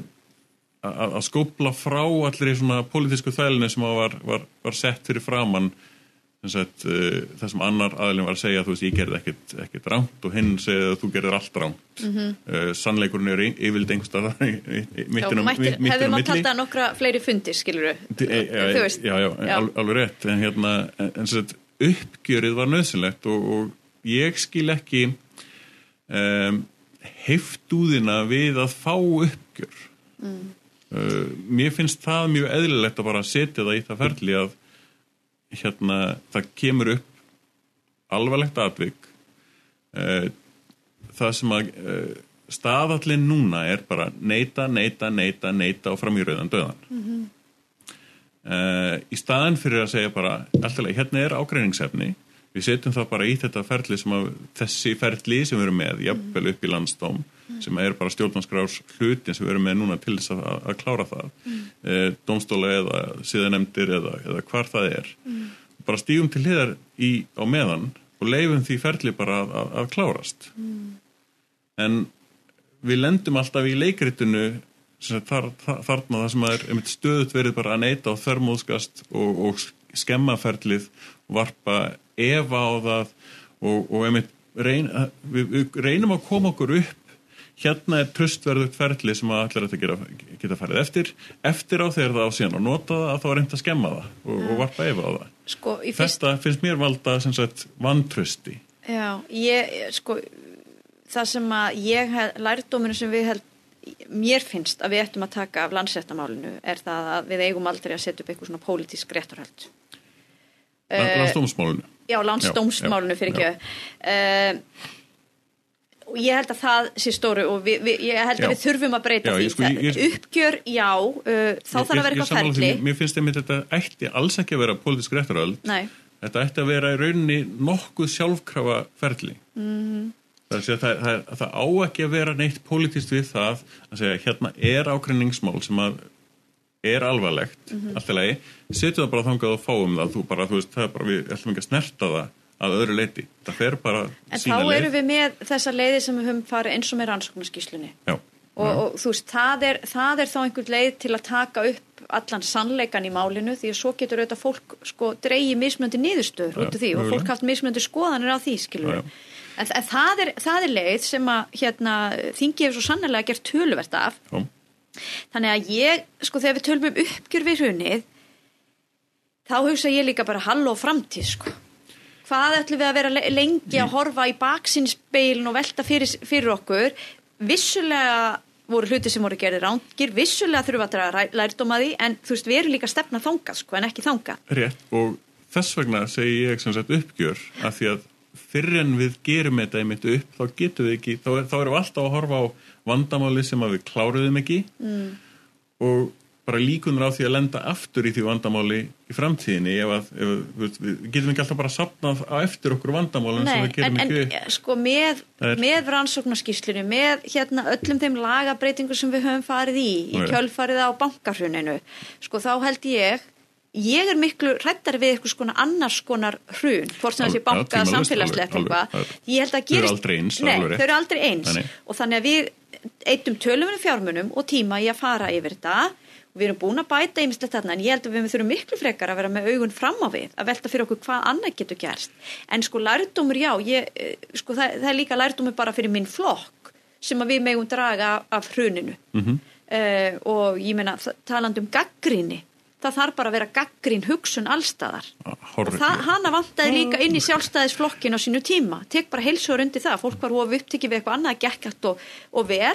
að skópla frá allir í svona politísku þælinu sem var, var, var sett fyrir framann Sett, uh, það sem annar aðlum var að segja þú veist ég gerði ekkert, ekkert ránt og hinn segja að þú gerðir allt ránt mm -hmm. uh, sannleikurinn er yfirlega einhverstað mittin á milli hefur maður talt að nokkra fleiri fundir skiluru e, ja, já, já, já, já. Al, alveg rétt en, hérna, en, en sett, uppgjörið var nöðsynlegt og, og ég skil ekki um, heftúðina við að fá uppgjör mm. Uh, mér finnst það mjög eðlilegt að bara setja það í það ferli að hérna það kemur upp alvarlegt atvik. Uh, það sem að uh, staðallin núna er bara neita, neita, neita, neita og fram í rauðan döðan mm -hmm. í staðan fyrir að segja bara alltaf hérna er ágreiningsefni við setjum það bara í þetta ferli sem að þessi ferli sem við erum með jafnvel upp í landstóm mm. sem er bara stjórnarskrárs hlutin sem við erum með núna til þess að, að klára það mm. e, domstóla eða síðanemndir eða, eða hvar það er mm. bara stígum til hliðar í, á meðan og leifum því ferli bara að, að, að klárast mm. en við lendum alltaf í leikritinu þar, þar, þarna það sem er stöðut verið bara að neyta og þörmóðskast og, og skemmaferlið varpa efa á það og, og einmitt reyn, við, við reynum að koma okkur upp. Hérna er tröstverðugt ferli sem að allir þetta geta, geta farið eftir. Eftir á þegar það á síðan og nota það að þá er reynd að skemma það og, og varpa efa á það. Sko, þetta fyrst... finnst mér valda vantrösti Já, ég sko það sem að ég lærdóminu sem við held mér finnst að við ættum að taka af landsréttamálinu er það að við eigum aldrei að setja upp eitthvað svona pólitísk réttarhald Landsdómsmálinu Já, landsdómsmálinu fyrir ekki uh, og ég held að það sé stóru og við, við, ég held að já. við þurfum að breyta já, því. sko, ég, uppgjör, já uh, þá þarf að vera eitthvað ferli. Mér finnst einmitt þetta ætti alls ekki að vera pólitísk réttaröld þetta ætti að vera í rauninni nokkuð sjálfkrafa ferli. Mm það, það, það, það á ekki að vera neitt pólitíst við það að segja hérna er ákrenningsmál sem að er alvarlegt, mm -hmm. allt í lagi setju það bara þangað og fáum það þú bara, þú veist, það er bara, við ætlum ekki að snerta það að öðru leiti. Það fer bara En sína þá leið. erum við með þessa leiði sem við höfum farið eins og með rannsóknarskíslunni. Og, og þú veist, það er, það er þá einhvern leið til að taka upp allan sannleikan í málinu því að svo getur auðvitað fólk sko dreigi mismöndi niðurstöður Já, út af því og fólk haft mismöndi skoðanir á því, skilur Já, já. En, en það, er, það er leið sem að hérna, þingi hefur svo sannlega gert töluvert af. já, Þannig að ég, sko þegar við tölum um uppgjör við hrunið, þá hugsa ég líka bara hall og framtíð, sko. Hvað ætlum við að vera le- lengi að horfa í baksinspeilin og velta fyrir, fyrir okkur? Vissulega voru hluti sem voru gerðir rángir, vissulega þurfum við að draga lærdóm að því, en þú veist, við erum líka stefna þangað, sko, en ekki þangað. rétt. Og þess vegna segi ég sem sagt uppgjör að því að fyrir en við gerum þetta einmitt upp, þá getum við ekki, þá, þá erum við alltaf að horfa á vandamáli sem að við kláruðum ekki mm. og bara líkunar á því að lenda aftur í því vandamáli í framtíðinni ef að, ef, að, við, getum ekki alltaf bara sapnað á eftir okkur vandamálum sem Nei, við gerum en, en upp. sko með, er- með rannsóknarskíslinu, með hérna öllum þeim lagabreitingur sem við höfum farið í, í kjölfarið á bankarhruninu, sko þá held ég, ég er miklu hrættari við eitthvað skona annars konar hrun, hvort sem þessi banka samfélagslegt alveg, eitthvað, ég held að Þau eru gerist... aldrei eins, Nei, alveg eru aldrei eins. Og þannig að við eittum töluminu fjármunum og tíma í að fara yfir þetta. Og við erum búin að bæta ýmislegt þarna en ég held að við þurfum miklu frekar að vera með augun fram á við að velta fyrir okkur hvað annað getur gerst. En sko lærdómur já ég, eh, sko, það, það er líka lærdómur bara fyrir minn flokk sem að við megum draga af, hruninu. Mhm. -hmm. uh, og ég meina talandi um gaggrinni það þarf bara að vera gaggrín hugsun allstaðar og Horrið. það, hana vantaði líka inn í sjálfstæðisflokkin á sínu tíma, tek bara heilsugur undir það, fólk var of upptekið við eitthvað annað að gekk allt og, og vel.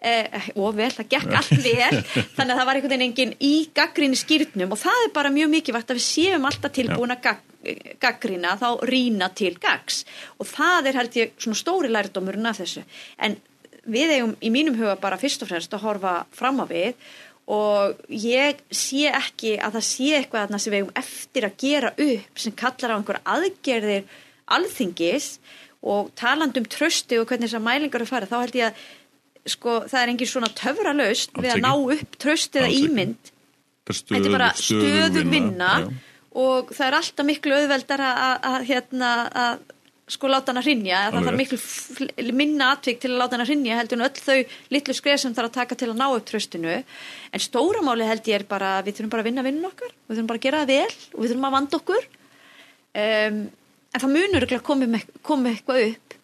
Eh, og vel, það gekk allt vel. Þannig að það var einhvern veginn engin í gaggrinni skýrnum og það er bara mjög mikilvægt að við séum alltaf tilbúin að gag, gaggrina þá rína til gags og það er held ég svona stóri lærdómurinn af þessu. En við eigum í mínum huga bara fyrst og fremst að horfa fram á við og ég sé ekki að það sé eitthvað þarna sem við eigum eftir að gera upp sem kallar á einhver aðgerðir alþingis og talandum trösti og hvernig þessar mælingar eru farið, þá held ég að sko, það er engin svona töfra Alls við að ná upp trösti eða Alls ekki. ímynd. Er þetta er bara stöðu vinna. og það er alltaf miklu auðveldar að, að, að, hérna, að sko láta hrinja, að það Alveg þarf miklu minna atvik til að láta hana hrinja heldur en öll þau litlu skref sem þarf að taka til að ná upp tröstinu en stóramáli held ég er bara við þurfum bara að vinna vinnun okkar við þurfum bara að gera það vel og við þurfum að vanda okkur. Um, en það munur ekki að koma með eitthvað upp.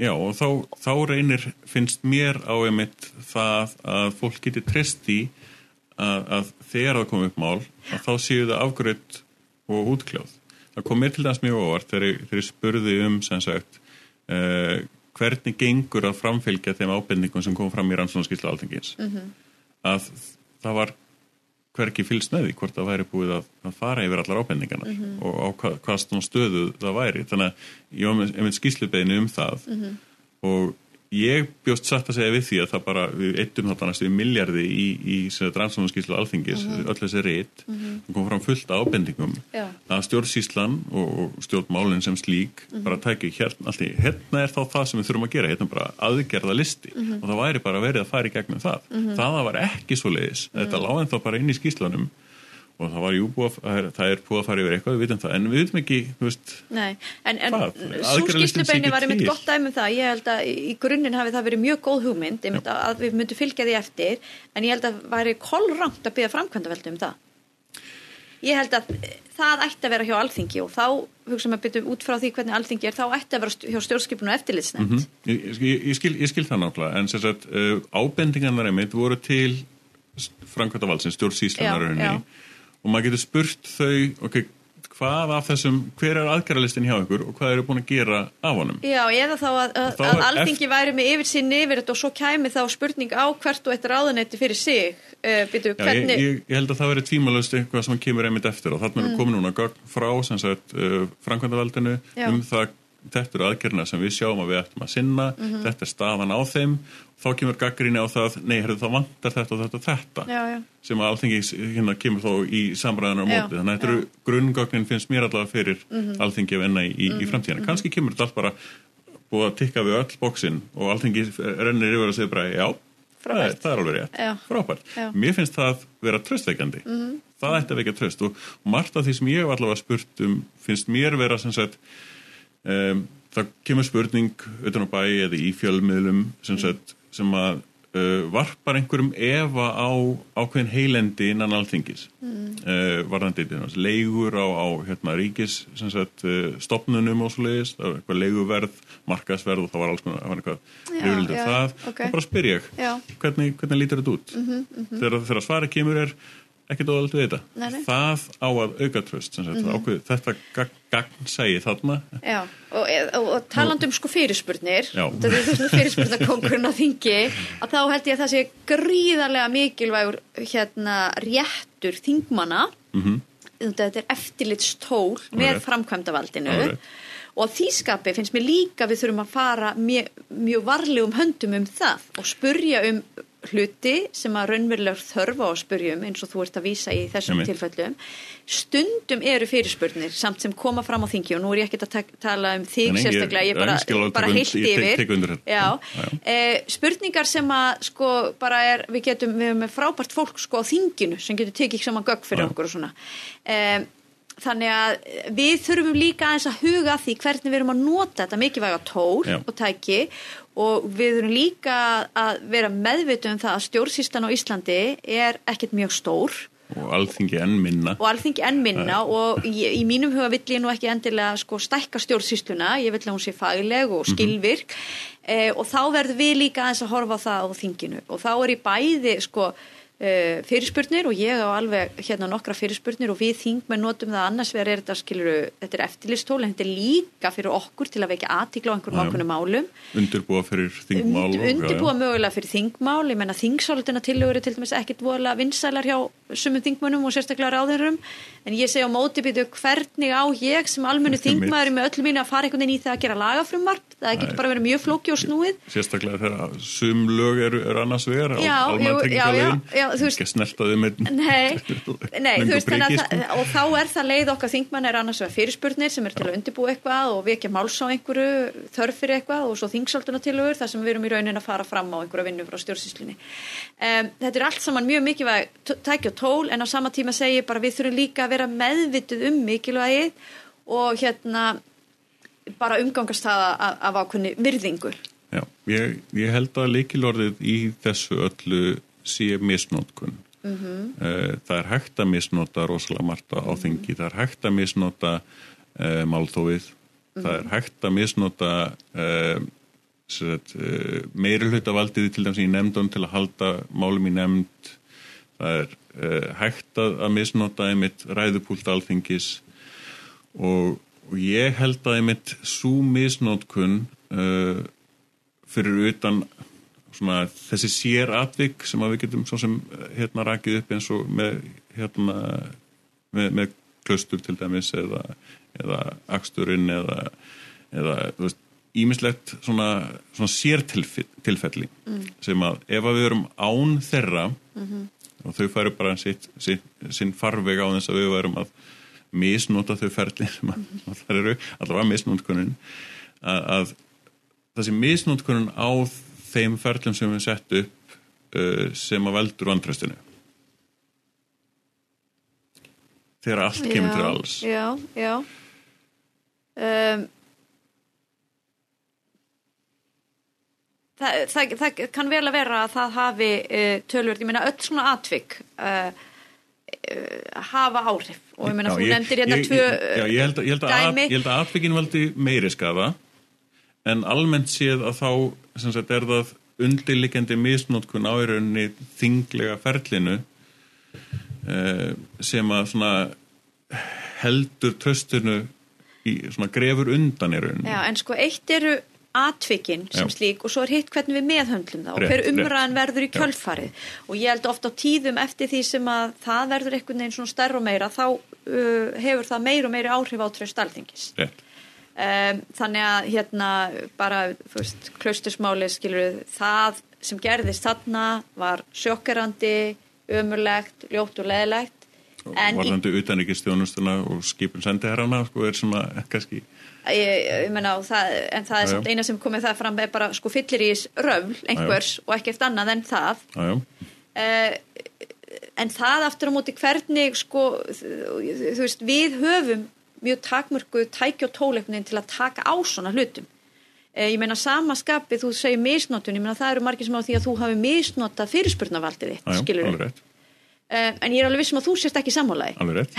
Já, og þá, þá reynir, finnst mér á einmitt það að fólk geti treyst í að, að þegar það kom upp mál, að þá séu það afgröð og útkljáð. Það kom mér til dæmis mjög óvart þegar ég, þegar ég spurði um, sem sagt, uh, hvernig gengur að framfylgja þeim ábendingum sem kom fram í rannsónaskýrslu alþingins. -hmm. Að það var hverki fylgst með því hvort það væri búið að, að fara yfir allar ábendingarnar og á hvað, hvað stöðu það væri. Þannig að ég var með, skýrslubeinu um það og ég bjóst satt að segja við því að það bara, við eittum þetta næstu í miljardi í, í rannsóknarskýrslu alþingis, öll þessi reyt, það kom fram fullt ábendingum. Já. að stjórnsýslan og, stjórnmálinn sem slík bara tækja hérna, allt í, hérna er þá það sem við þurfum að gera, hérna bara aðgerða listi og það væri bara verið að fara í gegnum það. Það var ekki svo leiðis, þetta lág en þá bara inn í skýslanum og það var jú búið að, það er búið að fara yfir eitthvað, við vitum það, en við vitum ekki, þú veist, Nei, en, en Hvað? svo ekki var einmitt gott dæmi um það, ég held að í grunninn hafi það verið mjög góð hugmynd einmitt að að við myndum fylgja því eftir en ég held að væri kollrangt að byggja framkvæmdaveldu um það. Ég held að það ætti að vera hjá alþingi og þá hugsa maður byrju út frá því hvernig alþingi er, þá ætti að vera hjá stjórnskipun og eftirlitsnefnd. Mm ég, ég, ég, skil, ég skil það náttúrulega, en sem sagt, uh, ábendingarnar einmitt voru til Já, rauninni. já. Og maður getur spurt þau, ok, hvað af þessum, hver er aðgerralistin hjá ykkur og hvað eru búin að gera af honum? Já, eða þá að, að, að er alþingi væri með yfir sín yfir þetta og svo kæmi þá spurning á hvert og eitt ráðunetti fyrir sig uh, byrju, Já, ég, hvernig ég, ég held að það veri tvímalust eitthvað sem kemur einmitt eftir og þarna mm. er komin núna frá uh, framkvæmdavaldinu Já. um það þetta eru aðgerðina sem við sjáum að við ættum að sinna Mhm. þetta er staðan á þeim. Þá kemur gaggrinni á það, nei, herrðu, það vantar þetta og þetta og þetta Já, já. sem að alþingi hérna kemur þó í samræðanar á móti, þannig að þetta eru grunngögnin finnst mér allavega fyrir alþingi að venna í, í, í framtíðina, kannski kemur þetta allt bara búið að tikka við öll bóksinn og alþingi rennir yfir að segja bara já, það er, það er alveg rétt. Já. frábært, mér finnst það vera tröstveikandi, það ætti að vekja tröst og margt af því sem ég allavega spurt um finnst mér vera sem sagt um, það kemur spurning utan á bæ eða í fjölmiðlum sem, sagt, sem að uh, varpar einhverjum efa á ákveðin heilendi innan alþingis mm. uh, varðandi leigur á, á hérna, ríkis sagt, uh, stopnunum og svo leiðist leiguverð, markasverð og það var alls konar, það var eitthvað reyðildur það okay. bara spyr ég, hvernig, hvernig lítur þetta út? Mm -hmm, mm -hmm. Þegar, þegar svari kemur er ekki dóðald við þetta. Nei, nei. Það á að auka tröst, mm -hmm. ákveð, þetta gagn segi þarna. Já, og, og, og talandum sko fyrirspurnir, þetta er þessum fyrirspurnarkonkurinn að þingi, að þá held ég að það sé gríðarlega mikilvægur hérna réttur þingmanna, mm -hmm. þetta er eftirlitstól með framkvæmdavaldinu og þýskapi finnst mér líka við þurfum að fara mjög, mjög varlegum höndum um það og spurja um hluti sem að raunverulegur þörfa á spurjum eins og þú ert að vísa í þessum tilfellum. Stundum eru fyrirspurnir samt sem koma fram á þingi og nú er ég ekki að taka um þig Nei, sérstaklega, ég er bara, bara heilt yfir. já. Eh, spurningar sem að sko bara er, við getum, við erum með frábært fólk sko á þinginu sem getur tekið saman gögg fyrir já. okkur og svona. Eh, þannig að við þurfum líka aðeins að huga því hvernig við erum að nota þetta mikilvæga tól og tæki. Og við þurfum líka að vera meðvitu um það að stjórnsýstan á Íslandi er ekkert mjög stór. Og alþingi enn minna. Og alþingi enn minna. Og í, í mínum huga vill ég nú ekki endilega sko stækka stjórnsýsluna, ég vill að hún sé fagleg og mhm. skilvirk. Mm -hmm. eh, og þá verður við líka aðeins að horfa á það á þinginu. Og þá er í bæði sko fyrirspurnir og ég á alveg hérna nokkra fyrirspurnir og við þingmenn notum það annars verður þetta skiluru, þetta er eftirlistól en þetta er líka fyrir okkur til að vekja aðtíkla á einhverjum ákveðnum málum. Undirbúa fyrir þingmál Und, Undirbúa mögulega fyrir þingmál, ég menna þingsálutuna tilögur er til dæmis ekkit vola vinsælar hjá sumum þingmönnum og sérstaklega ráðurum en ég segja á móti býtu hvernig á ég sem almennu þingmaður með öllum mínu að fara einhvern veginn í það að gera lagafrumvart það getur bara verið mjög flóki og snúið Sérstaklega þegar sum lög eru er annars vegar ekki snertaði með nei, nei, veist, að, og þá er það leið okkar þingmann er annars vegar fyrirspurnir sem er til að undirbúa eitthvað og vekja máls á einhverju þörf fyrir eitthvað og svo þingsalduna tilögur þar sem við erum í raunin að fara fram á einhverju vinnu frá stjórnsýslinni um, þetta er allt saman mjög mikilvæg tækja tól en á sama tíma segi bara við þurfum líka að vera meðvituð um mikilvægið og hérna bara umgangast það af, ákveðni virðingu. Já, ég, ég held að leikilorðið í þessu öllu sé misnótkun mm -hmm. það er hægt að misnóta rosalega margt á þingi, það er hægt að misnóta uh, málþóið mm -hmm. það er hægt að misnóta uh, uh, meiri hlutavaldiði til dæmis í nefndun til að halda málum í nefnd það er uh, hægt að, misnóta einmitt ræðupúlt alþingis og, og ég held að einmitt svo misnótkun uh, fyrir utan svona, þessi sér atvik sem við getum sem, hérna rakið upp eins og með, hérna, með, með klaustur til dæmis eða, eða aksturinn eða, eða veist, ímislegt svona, svona sértilfelli mm. sem að ef að við erum án þeirra mm -hmm. og þau færu bara sitt, sitt, sinn farveg á þess að við verum að misnóta þau ferli sem mm -hmm. það eru allavega misnótkunnin að, að þessi misnótkunnin á þeim ferlum sem við settum upp uh, sem að veldur vantröstinu þegar allt já, kemur til alls. Já, já. Um, það, það, það kann vel að vera að það hafi uh, tölvörd, ég meina öll svona atvik uh, uh, hafa áhrif. Og ég meina þú nefndir hérna tvö já, ég held að atvikin valdi meiri skafa en almennt séð að þá sagt, er það undirlikjandi misnótkun á í rauninni þinglega ferlinu eh, sem að heldur tröstinu í, svona, grefur undan í rauninni. Já, en sko eitt eru atvikinn sem Já. slík og svo er hitt hvernig við meðhöndlum það og hver umræðan verður í kjölfarið Já. og ég held ofta á tíðum eftir því sem að það verður einhvern veginn svona stærra og meira þá uh, hefur það meir og meiri áhrif á tröst alþingis. Rétt. Um, þannig að hérna bara klaustusmáli skilur það sem gerðist þarna var sjokkerandi, ömurlegt ljótt og leðilegt Varðandi utan ekki stjónustuna og skipin sendi herrana sko er svona kannski Ég, ég menna, það, en það er samt eina sem komið það fram er bara sko fyllir í röfl einhvers Ajá. og ekki eftir annað en það. Uh, en það aftur á móti hvernig sko þú veist við höfum mjög takmörku tæki og tóleiknin til að taka á svona hlutum. E, ég meina sama skapi þú segir misnotun, ég meina það eru margir sem á því að þú hafi misnotað fyrirspurnavaldið þitt, skilur við Um, en ég er alveg vissum að þú sést ekki sammálaði alveg rétt.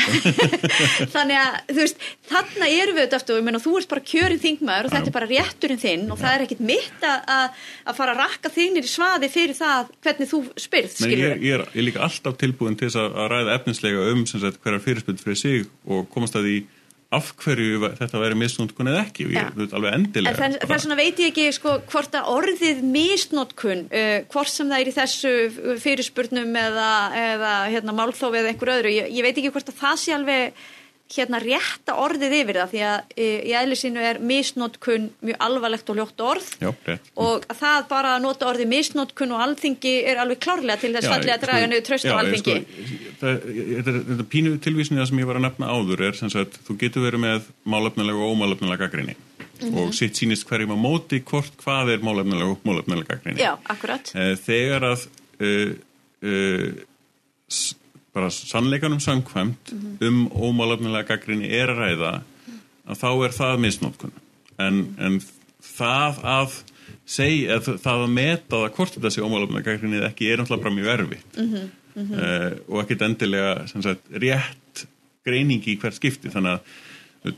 Þannig að þú veist, þarna erum við þetta og þú ert bara kjörinn þingmaður og þetta er bara rétturinn þinn og Já. það er ekkit mitt að, að fara að rakka þignir í svaði fyrir það hvernig þú spyrð Men ég, ég, er, ég er líka alltaf tilbúin til að ræða efninslega um hverjar fyrirspyrð fyrir sig og komast að því af hverju þetta væri misnótkun eða ekki og ég veit alveg endilega það, það er svona veit ég ekki sko hvort að orðið misnótkun uh, hvort sem það er í þessu fyrirspurnum eða, eða hérna, málþófi eða einhver öðru, ég, ég veit ekki hvort að það sé alveg hérna rétta orðið yfir það því að e, í eðlisínu er misnótkun mjög alvarlegt og ljótt orð. Já, og það bara að nota orðið misnótkun og alþingi er alveg klárlega til þess að draga niður tröst á alþingi. sko, Þetta pínu tilvísnið sem ég var að nefna áður er sem sagt, þú getur verið með málefnilega og ómálefnilega gaggrinni mm -hmm. og sitt sínist hverjum á móti hvort hvað er málefnilega og ómálefnilega gaggrinni Já, akkurat. Eh, Þegar að uh, uh, bara sannleikanum samkvæmt mm -hmm. um ómálefnilega gaggrinni er að ræða að þá er það misnótkun en, en það að segja, það að meta það hvort þetta sé ómálefnilega gaggrinni ekki er náttúrulega bara mjög erfitt mm -hmm. Mm -hmm. uh, og ekkit endilega sagt, rétt greiningi í hvert skipti þannig að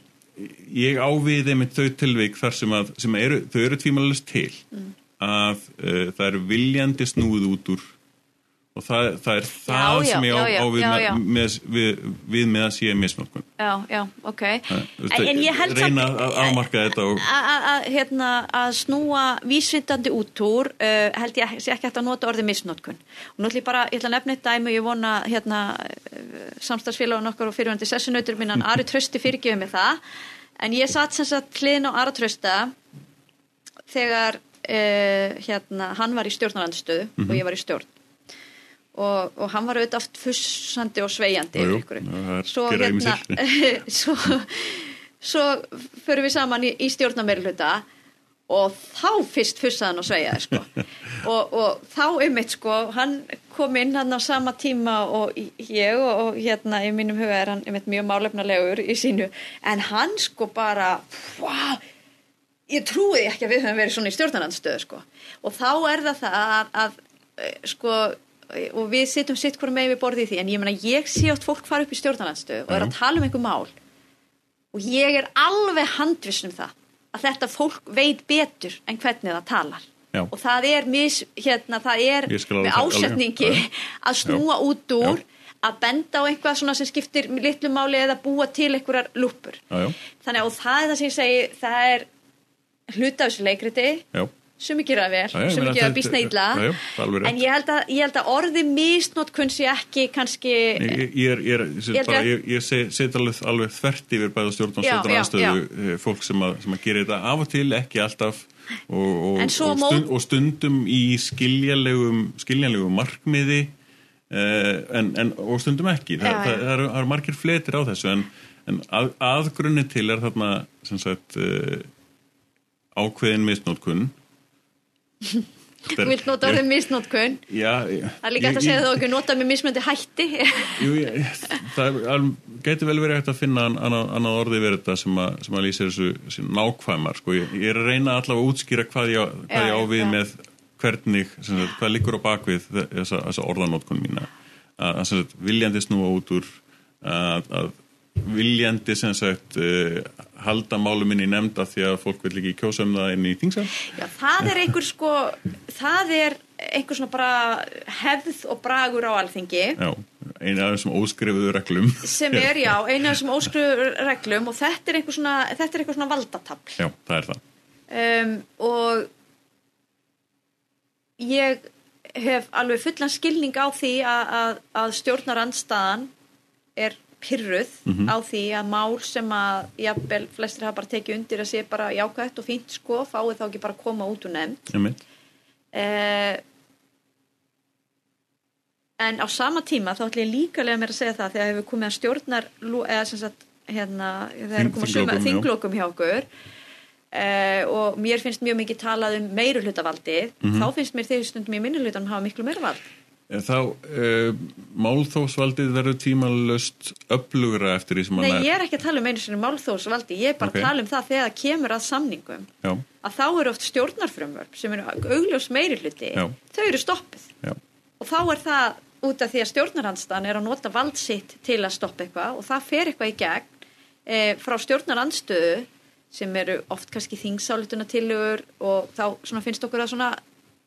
ég áviði með þau tilvík þar sem að sem eru, þau eru tvímælist til að uh, það eru viljandi snúð út úr og það, það er það já, sem ég á, á við, já, með, við, við með að sé misnótkun Já, já, ok. En, en ég held reyna að afmarka þetta að hérna, snúa vísvindandi út úr uh, held ég sé ekki hægt að nota orði misnótkun og nú ætlum ég bara, ég ætla að nefna eitt dæmi. Og ég vona hérna, samstagsfélagun okkar og fyrirvændi sessunautur minnan Ari Trösti fyrirgjöfum með það. En ég satt sem sagt hlinn á Ari Trösta þegar uh, hérna, hann var í stjórnarandstöðu mm -hmm. og ég var í stjórn og, og hann var auðvitað aft fussandi og sveiandi jú, svo hérna svo, svo förum við saman í, í stjórnameirluta og þá fyrst fussaðan og sveiaði sko. og, og þá ummitt sko, hann kom inn hann á sama tíma og ég og, og hérna í mínum huga er hann ummitt mjög málefnalegur í sínu. En hann sko bara wow, ég trúi ekki að við höfum verið svona í stjórnarlandstöðu sko. Og þá er það það að, að sko og við sittum sitt hverju með við borðið í því. En ég menna ég sé átt fólk fara upp í stjórnarlandstöðu og er að tala um einhver mál. Og ég er alveg handvisnum það að þetta fólk veit betur en hvernig það talar. Já. og það er, mis, hérna, það er með ásetningi að snúa Já. út úr Já. að benda á einhvað sem skiptir litlu máli eða búa til einhverjar lúpur þannig að það er það sem ég segi það er hluta á sem ekki gera vel, sem ekki gera býstna illa. en ég held, að, ég held að orði misnót kunsi ekki kannski ég, ég, ég, set alveg, alveg þvert yfir bæða stjórn og stjórn aðstöðu eh, fólk sem að, sem að gera þetta af og til, ekki alltaf. Og, og, og, stund, og stundum í skiljanlegum skiljanlegum markmiði eh, en, en, og stundum ekki. Þa, það, það, það eru er margir fletir á þessu en, en að, aðgrunni til er þarna sagt, eh, ákveðin misnótkunn Þú vilt nota orðið misnótkun Það er líka hægt að segja að þú ekki nota með mismöndi hætti. Jú, ég, það getur vel verið hægt að finna annað, annað orðið verið þetta sem að, sem að lýsa þessu nákvæmar sko. ég, ég er að reyna allavega að útskýra hvað ég, hvað ég ávið með hvernig, sagt, hvað liggur á bakvið þessa, þessa orðanótkun mína. Að, að viljandi snúa út úr að, að viljandi sem sagt uh, halda máluminni nefnda því að fólk vil ekki kjósa um það inn í þingsal? Já, það er einhver sko það er einhver svona bara hefð og bragur á alþingi. Já, eina af þessum óskrifuðu reglum. Sem er, já, eina af þessum óskrifuðu reglum og þetta er einhver svona, þetta er einhver svona valdatafl. Já, það er það. Um, og ég hef alveg fullan skilning á því að, að, að stjórnarandstaðan er pyrruð mm -hmm. á því að mál sem að jafnvel flestir hafa bara tekið undir að sé bara jákvægt og fínt sko fáið þá ekki bara að koma út úr nefnd eh, en á sama tíma þá ætlum ég líka lega mér að segja það þegar hefur komið að stjórnar eða sem sagt hérna það er komið að þinglókum hjá okkur eh, og mér finnst mjög mikið talað um meirulhutavaldið mm -hmm. þá finnst mér þegar stundum í minnulutanum hafa miklu meira vald þá uh, málþófsvaldið verður tímalust upplugra eftir því sem Nei, hann ég er ekki að tala um einu sinni málþóðsvaldi, ég er bara Ok. að tala um það þegar það kemur að samningum Já, að þá eru oft stjórnarfrumvörp sem eru augljós meiri hluti, Já. þau eru stoppuð já, og þá er það út af því að stjórnarandstan er að nota vald sitt til að stoppa eitthvað og það fer eitthvað í gegn e, frá stjórnarandstöðu sem eru oft kannski þingsálutunatilugur og þá finnst okkur að svona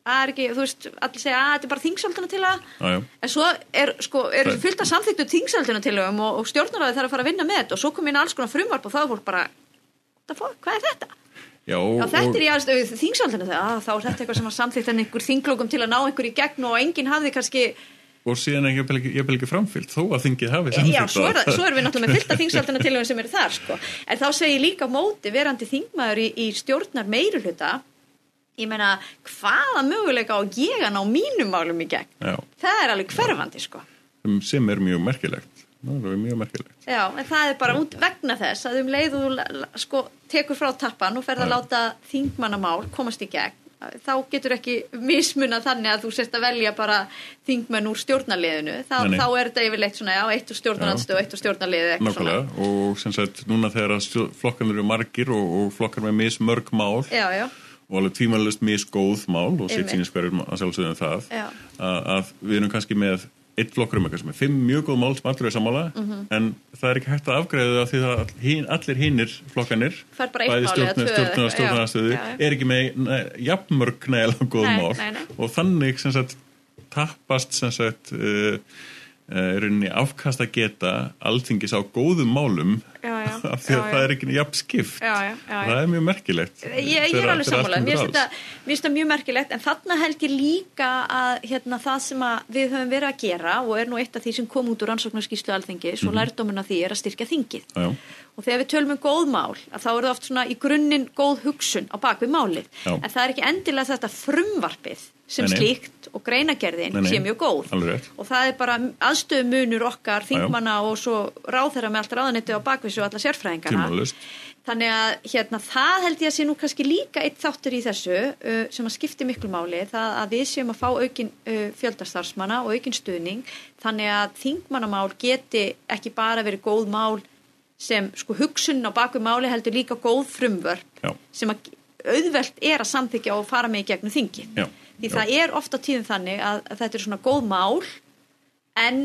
að er ekki, þú veist, allir segja að þetta er bara þingsálutunatiluga já, já. en svo er, sko, er Það- fullt af samþyktu þingsálutunatilugum og, og stjórnaræði þarf að fara að vinna með þetta og svo kom inn alls konar frumvarp og þá er fólk bara "What the fuck, hvað er þetta? Já, og, Já, þetta er í aðstöðu þingsáldinu þegar þá er þetta eitthvað sem var samþýtt en einhver þinglókum til að ná einhver í gegn og enginn hafði kannski og síðan er ég ég ekki framfyllt þó að þingið hafi já, samþykkt svo, er, það- svo erum við náttúrulega með fylgta þingsáldinu til sem eru þar sko. en þá segir líka móti verandi þingmaður í, í stjórnar meiruluta ég meina hvaða möguleika á ég að ná mínum málum í gegn? Já, það er alveg hverfandi sko. sem- sem er mjög merkilegt. Það er mjög merkilegt. Já, en það er bara út vegna þess að um leið og þú sko, tekur frá tappan og ferð að Já. láta þingmannamál komast í gegn þá getur ekki mismunað þannig að þú sért að velja bara þingmenn úr stjórnarliðinu. Þá, þá er þetta yfirleitt svona, já, eitt úr stjórnarnanstöð og eitt úr stjórnarliði eitthvað Nákvæmlega, og sem sagt núna þegar að flokkarnir eru margir og, og flokkar með mismörg mál já, já, og alveg tímalust misgóð mál og sitt sínist hverjum að sjálfsögðum það Já. að, við erum kannski með eitt flokkur um eitthvað sem er fimm mjög góð mál sem allir er sammála Mhm. en það er ekki hægt að afgreiða það því að allir hinnir flokkanir bæði mál eða stjórn, tvö stjórn, eða- stjórnarnarstöðu já, já. er ekki með jafnmörg nægilega góð mál nei, nei. og þannig sem sagt tappast sem sagt uh, uh, rauninni afkast að geta alþingis á góðum málum. af því að Já, já. það er ekki jafn skipt. Já, já, já, já. það er mjög merkilegt. Ég, ég er alveg sammála, mér finnst þetta mjög merkilegt en þarna held ég líka að hérna, það sem að við höfum verið að gera og er nú eitt af því sem kom út úr rannsóknarskíslu alþingi, svo mm lærdómin af því er að styrkja þingið. Já, og þegar við tölum um góð mál að þá er það oft svona í grunninn góð hugsun á bakvið málið, Já. en það er ekki endilega þetta frumvarpið sem Nei, nei. slíkt og greinagerðin Nei, sé mjög góð. Alveg og það er bara aðstöðu munur okkar þingmanna og svo ráðherra með allt ráðanetti á bakvið og alla sérfræðingana Tímalaust. Þannig að hérna, það held ég að sé nú kannski líka eitt þáttur í þessu uh, sem að skipti miklu máli, það að við séum að fá aukin uh, fjöldarstarfsmanna og aukin stuðning, þannig að þingmannamál geti ekki bara verið góð mál sem sko hugsun á baku máli heldur líka góð frumvörp Já. sem að auðvelt er að samþykja og fara með í gegnum þingi. Já. Því Já. það er ofta tíðum þannig að, að þetta er svona góð mál en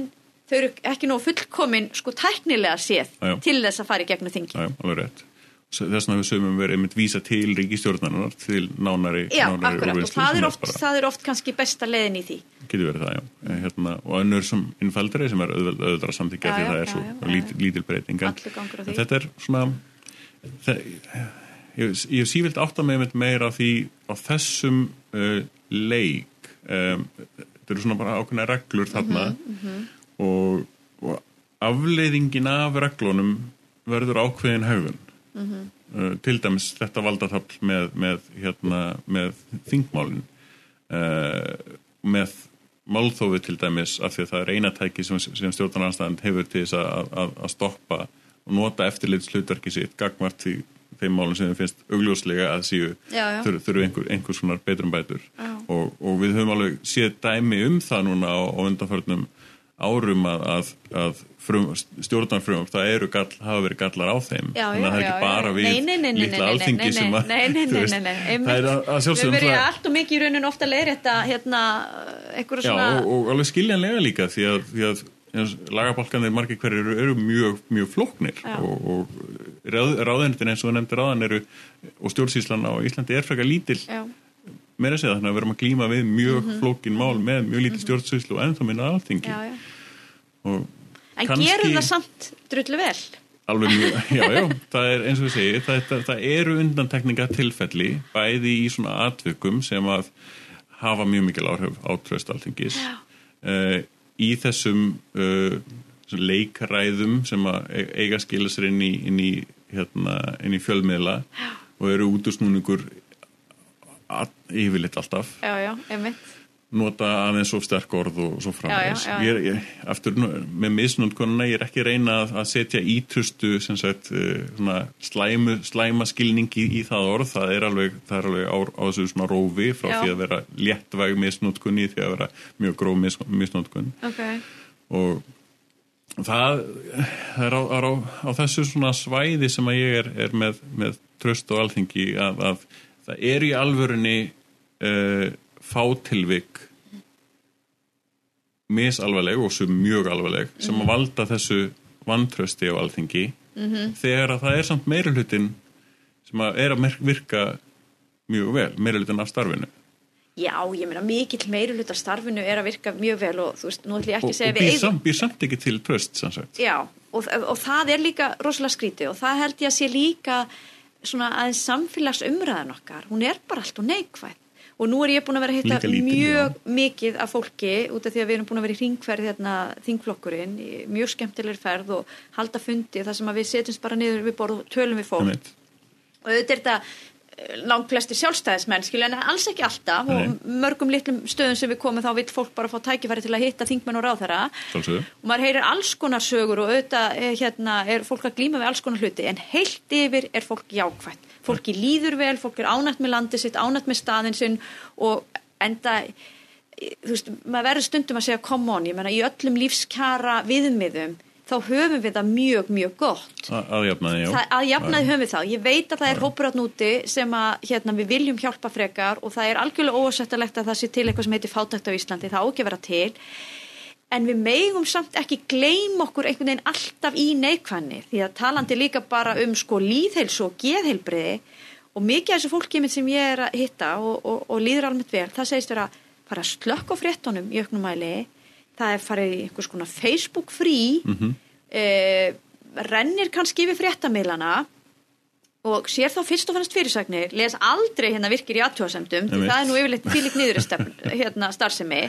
þau eru ekki nú fullkomin sko tæknilega séð Já, já. til þess að fara í gegnum þingi. Já, alveg rétt. Þess vegna við sögum verið einmitt vísa til ríkistjórnarinnar til nánari, Já, nánari akkurat, og það er, oft, það er oft kannski besta leiðin í því. getur verið það, já. Eh, Hérna, og önnur sem innfaldri sem er auðveld, auðveldra samtíkja Já, því það er svo já, lítil, lítil breyting. En- Allur gangur á því. en Þetta er svona, það, ég, hef sívilt átt að með mitt meira því á þessum uh, leik. Um, þetta eru svona bara ákveðna reglur þarna Mhm, og, og afleiðingin af reglunum verður ákveðin höfun. mhm. uh, til dæmis þetta valdatafl með, með, hérna, með þingmálin uh, með málþófi til dæmis af því að það er einatæki sem, sem stjórnarnarstand hefur til þess að, að, að stoppa og nota eftirlit slutverki sitt gagvart því þeim málum sem finnst augljóslega að síu þurfu þurfu einhver, einhver svona betrum bætur Já. og, og við höfum alveg séð dæmi um það núna á, á undanförnum árum að, að, að frum, stjórnarfrum, það eru gall, hafa verið gallar á þeim. Já, þannig að það er já, ekki já, bara já. við nei, alþingi sem að það er að, að Við sjálfsögum verðum allt og mikið í rauninu ofta að leiðrétta hérna, einhverja Já, svona og, og alveg skiljanlega líka því að, því að lagabalkanir margir hverjir eru, eru mjög, mjög flóknir. Já. og, og ráð, ráðendin eins og nefndir ráðan eru og stjórnsýslan á Íslandi er frekar lítil. Já, meira segja þannig að við erum að glíma við mjög flókin mál með mjög lítil stjórnsýslu og ennþá minna alþingi. Já, já. og En kannski- gerum það samt drullu vel. Alveg mjög, já, já, það er eins og við segi, það, það, það eru undantekninga tilfelli bæði í svona atvikum sem að hafa mjög mikil áhrif á tröst alþingis. Uh, í þessum uh, svona leikræðum sem að e- eiga að skila sér inn í, inn í, hérna, inn í fjölmiðla já. og eru útúrsnúningur yfirleitt alltaf. Já, já, nota aðeins svo sterk orð og svo framvegs. Aftur með misnótkunna, ég er ekki reyna að, setja ítrustu sem sagt, svona slæmu, slæma skilningi í, það orð, það er alveg, það er alveg á, á þessu svona rófi frá Já. því að vera léttvæg misnótkunni því að vera mjög gróf mis, misnótkun ok, og það, það er á, á, á þessu svona svæði sem að ég er, er með, með tröst og alþingi að, að það er í alvörunni uh, fátilvik misalvarleg og sem mjög alvarleg sem að valda þessu vantrösti á alþingi. Þegar að það er samt meiri hlutin sem að er að virka mjög vel, meiri hlutin af starfinu. Já, ég meina mikill meiri hluta starfinu er að virka mjög vel og þú veist, nú ætlum ég ekki og, að segja og við býr, samt, býr samt ekki til tröst sem sagt. Já, og, og það er líka rosalega skrítið og það held ég að sé líka svona aðeins samfélagsumræðan okkar, hún er bara allt og neikvæð. Og nú er ég búin að vera að hitta Líka mjög mikið af fólki út af því að við erum búin að vera í ringferð hérna, þingflokkurinn, mjög skemmtilegri ferð og halda fundi þar sem að við setjumst bara niður við borð og tölum við fólk. Einmitt. og auðvitað er þetta langt flesti sjálfstæðismenn skilja en alls ekki alltaf Nei. og mörgum litlum stöðum sem við komum þá vil fólk bara fá tækifæri til að hitta þingmenn og ráðherra Sjálfsögðu. og maður heyrir alls konar sögur og auðvitað eh, hérna, er fólk að glíma við alls konar hluti en heilt yfir er fólk jákvætt fólki líður vel, fólk er ánætt með landið sitt ánætt með staðin sinn og enda eh, þú veist, maður verður stundum að segja come on, ég menna í öllum lífskjara viðmiðum þá höfum við það mjög, mjög gott. Að jafnaði, já. Það, að jafnaði höfum við þá ég veit að það er hópur átt núti sem að hérna, við viljum hjálpa frekar og það er algjörlega ósættalegt að það sé til eitthvað sem heitir fátækt á Íslandi, það á ekki að vera til. En við megum samt ekki gleym okkur einhvern veginn alltaf í neikvæðni. Því að talandi líka bara um sko líðheilsu og geðheilbriði og mikið af þessu fólki sem ég er að hitta og, og, og líður almennt vel, það segist vera fara að slökk á fréttonum í auknum mæli það er farið í einhvers konar Facebook frí mm rennir kannski yfir fréttamiðlana og sér þá fyrst og fannst fyrirsagnir les aldrei hérna virkir í aðtjóðasemdum því það er nú yfirleitt fylg niður hérna starfsemi.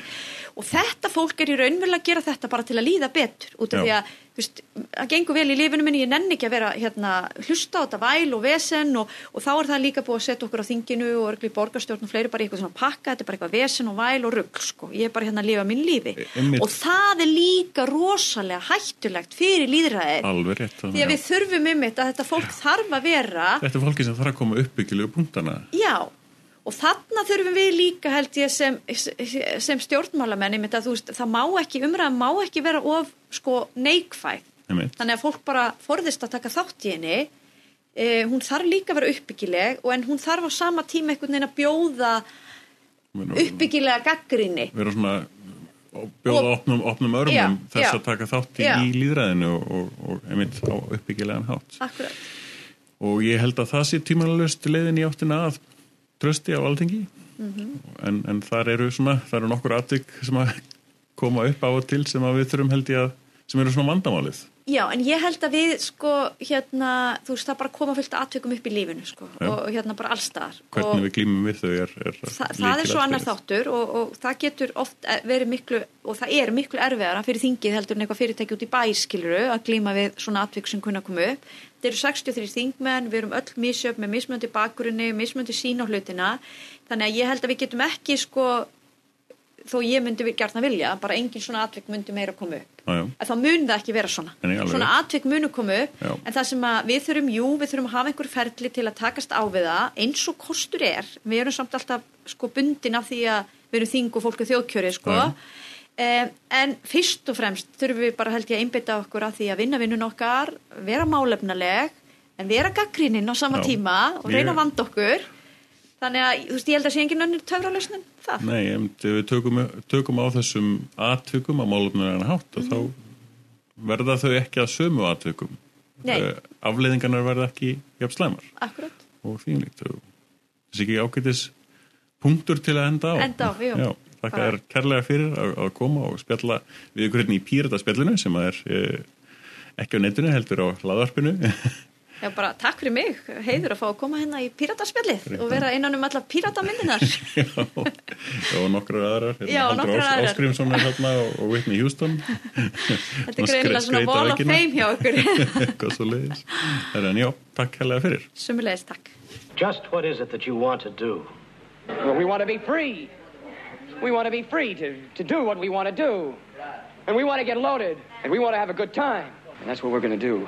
Og þetta fólk er í raunverulega að gera þetta bara til að líða betur út af Já. því að veist, það gengur vel í lifinu minni, ég nenni ekki að vera hérna, hlusta á þetta væl og vesen og, og þá er það líka búið að setja okkur á þinginu og örgli borgarstjórn og fleiri bara eitthvað svona pakka, þetta er bara eitthvað vesen og væl og rugl sko, ég er bara hérna að lifa minn lífi. Einmitt. og það er líka rosalega hættulegt fyrir líðræðið því að við þurfum um þetta að þetta fólk þarf að vera Þetta er fólki sem þarf að koma uppbyggilegu punktana. Já og þarna þurfum við líka held ég sem, sem stjórnmálamenn einmitt að þú veist, það má ekki umræðan má ekki vera of sko neikvæð. Þannig að fólk bara forðist að taka þátt í henni. Eh, hún þarf líka að vera uppbyggileg og en hún þarf á sama tíma einhvern veginn að bjóða uppbyggilega gaggrinni vera svona bjóða opnum, opnum örmum Já, þess já. að taka þátt í, í líðræðinu og, og, og einmitt á uppbyggilegan hátt. Akkurat. Og ég held að það sé tímanalust leiðin í áttina að trösti á alþingi Mhm. en, en þar eru svona þar eru nokkur atvik sem að koma upp á og til sem að við þurfum held ég að sem eru svona vandamálið Já, en ég held að við sko hérna, þú veist það bara koma fullt aðtökum upp í lífinu sko Já. og hérna bara allstaðar hvernig og við glýmum við þau er, er Þa, það er svo annar þáttur og, og það getur oft e- verið miklu og það er miklu erfiðara fyrir þingið heldur en eitthvað fyrirtæki út í bæskiluru að glíma við svona atvik sem kunna koma upp. Þeir eru 63 þingmenn, við erum öll misjöf með mismöndi bakgrunni, mismöndi sín á hlutina. Þannig að ég held að við getum ekki sko þó ég myndi við gert að vilja, bara engin svona atvik myndi meira koma upp. Já, já. þá mun það ekki vera svona. Svona atvik munu koma upp Já. en það sem að við þurfum, jú, við þurfum að hafa einhver ferli til að takast á við það. Eins og kostur er, við erum samt alltaf sko bundin af því að við erum þing og fólk er þjóðkjöri sko. Um, en fyrst og fremst þurfum við bara held ég að einbytta okkur að því að vinna vinnun okkar, vera málefnaleg en vera gaggrininn á sama tíma og reyna að vanda okkur þannig að, þú veist, ég held að sé engin önnur töfralösnin það Nei, ef við tökum, tökum á þessum atvikum á málefnarinn hátt og þá verða þau ekki að sömu Mhm. Nei. Eh, afleiðingarnar verða ekki jafn slæmar akkurat og þínlíkt þessi ekki ágætis punktur til að enda á Enda á, jú. Já, þakka þér kærlega fyrir að, að koma og spjalla við ykkur hérna í Pírataspjallinu sem að er eh, ekki á netinu heldur á hlaðvarpinu Já, bara takk fyrir mig, heiður að fá að koma hérna í píratarspjallið og vera innan um alla píratamindinar. Já, og nokkrar aðrar hérna, aðrar. Áskrimsson er hérna og, Whitney Houston Þetta er greinilega svona wall of fame hjá okkur. eitthvað svo leiðis en já, takk hérlega fyrir Sumulegis takk. Just what is it that you want to do? Well, we want to be free. We want to be free to, to do what we want to do. And we want to get loaded. And we want to have a good time. And that's what we're going to do.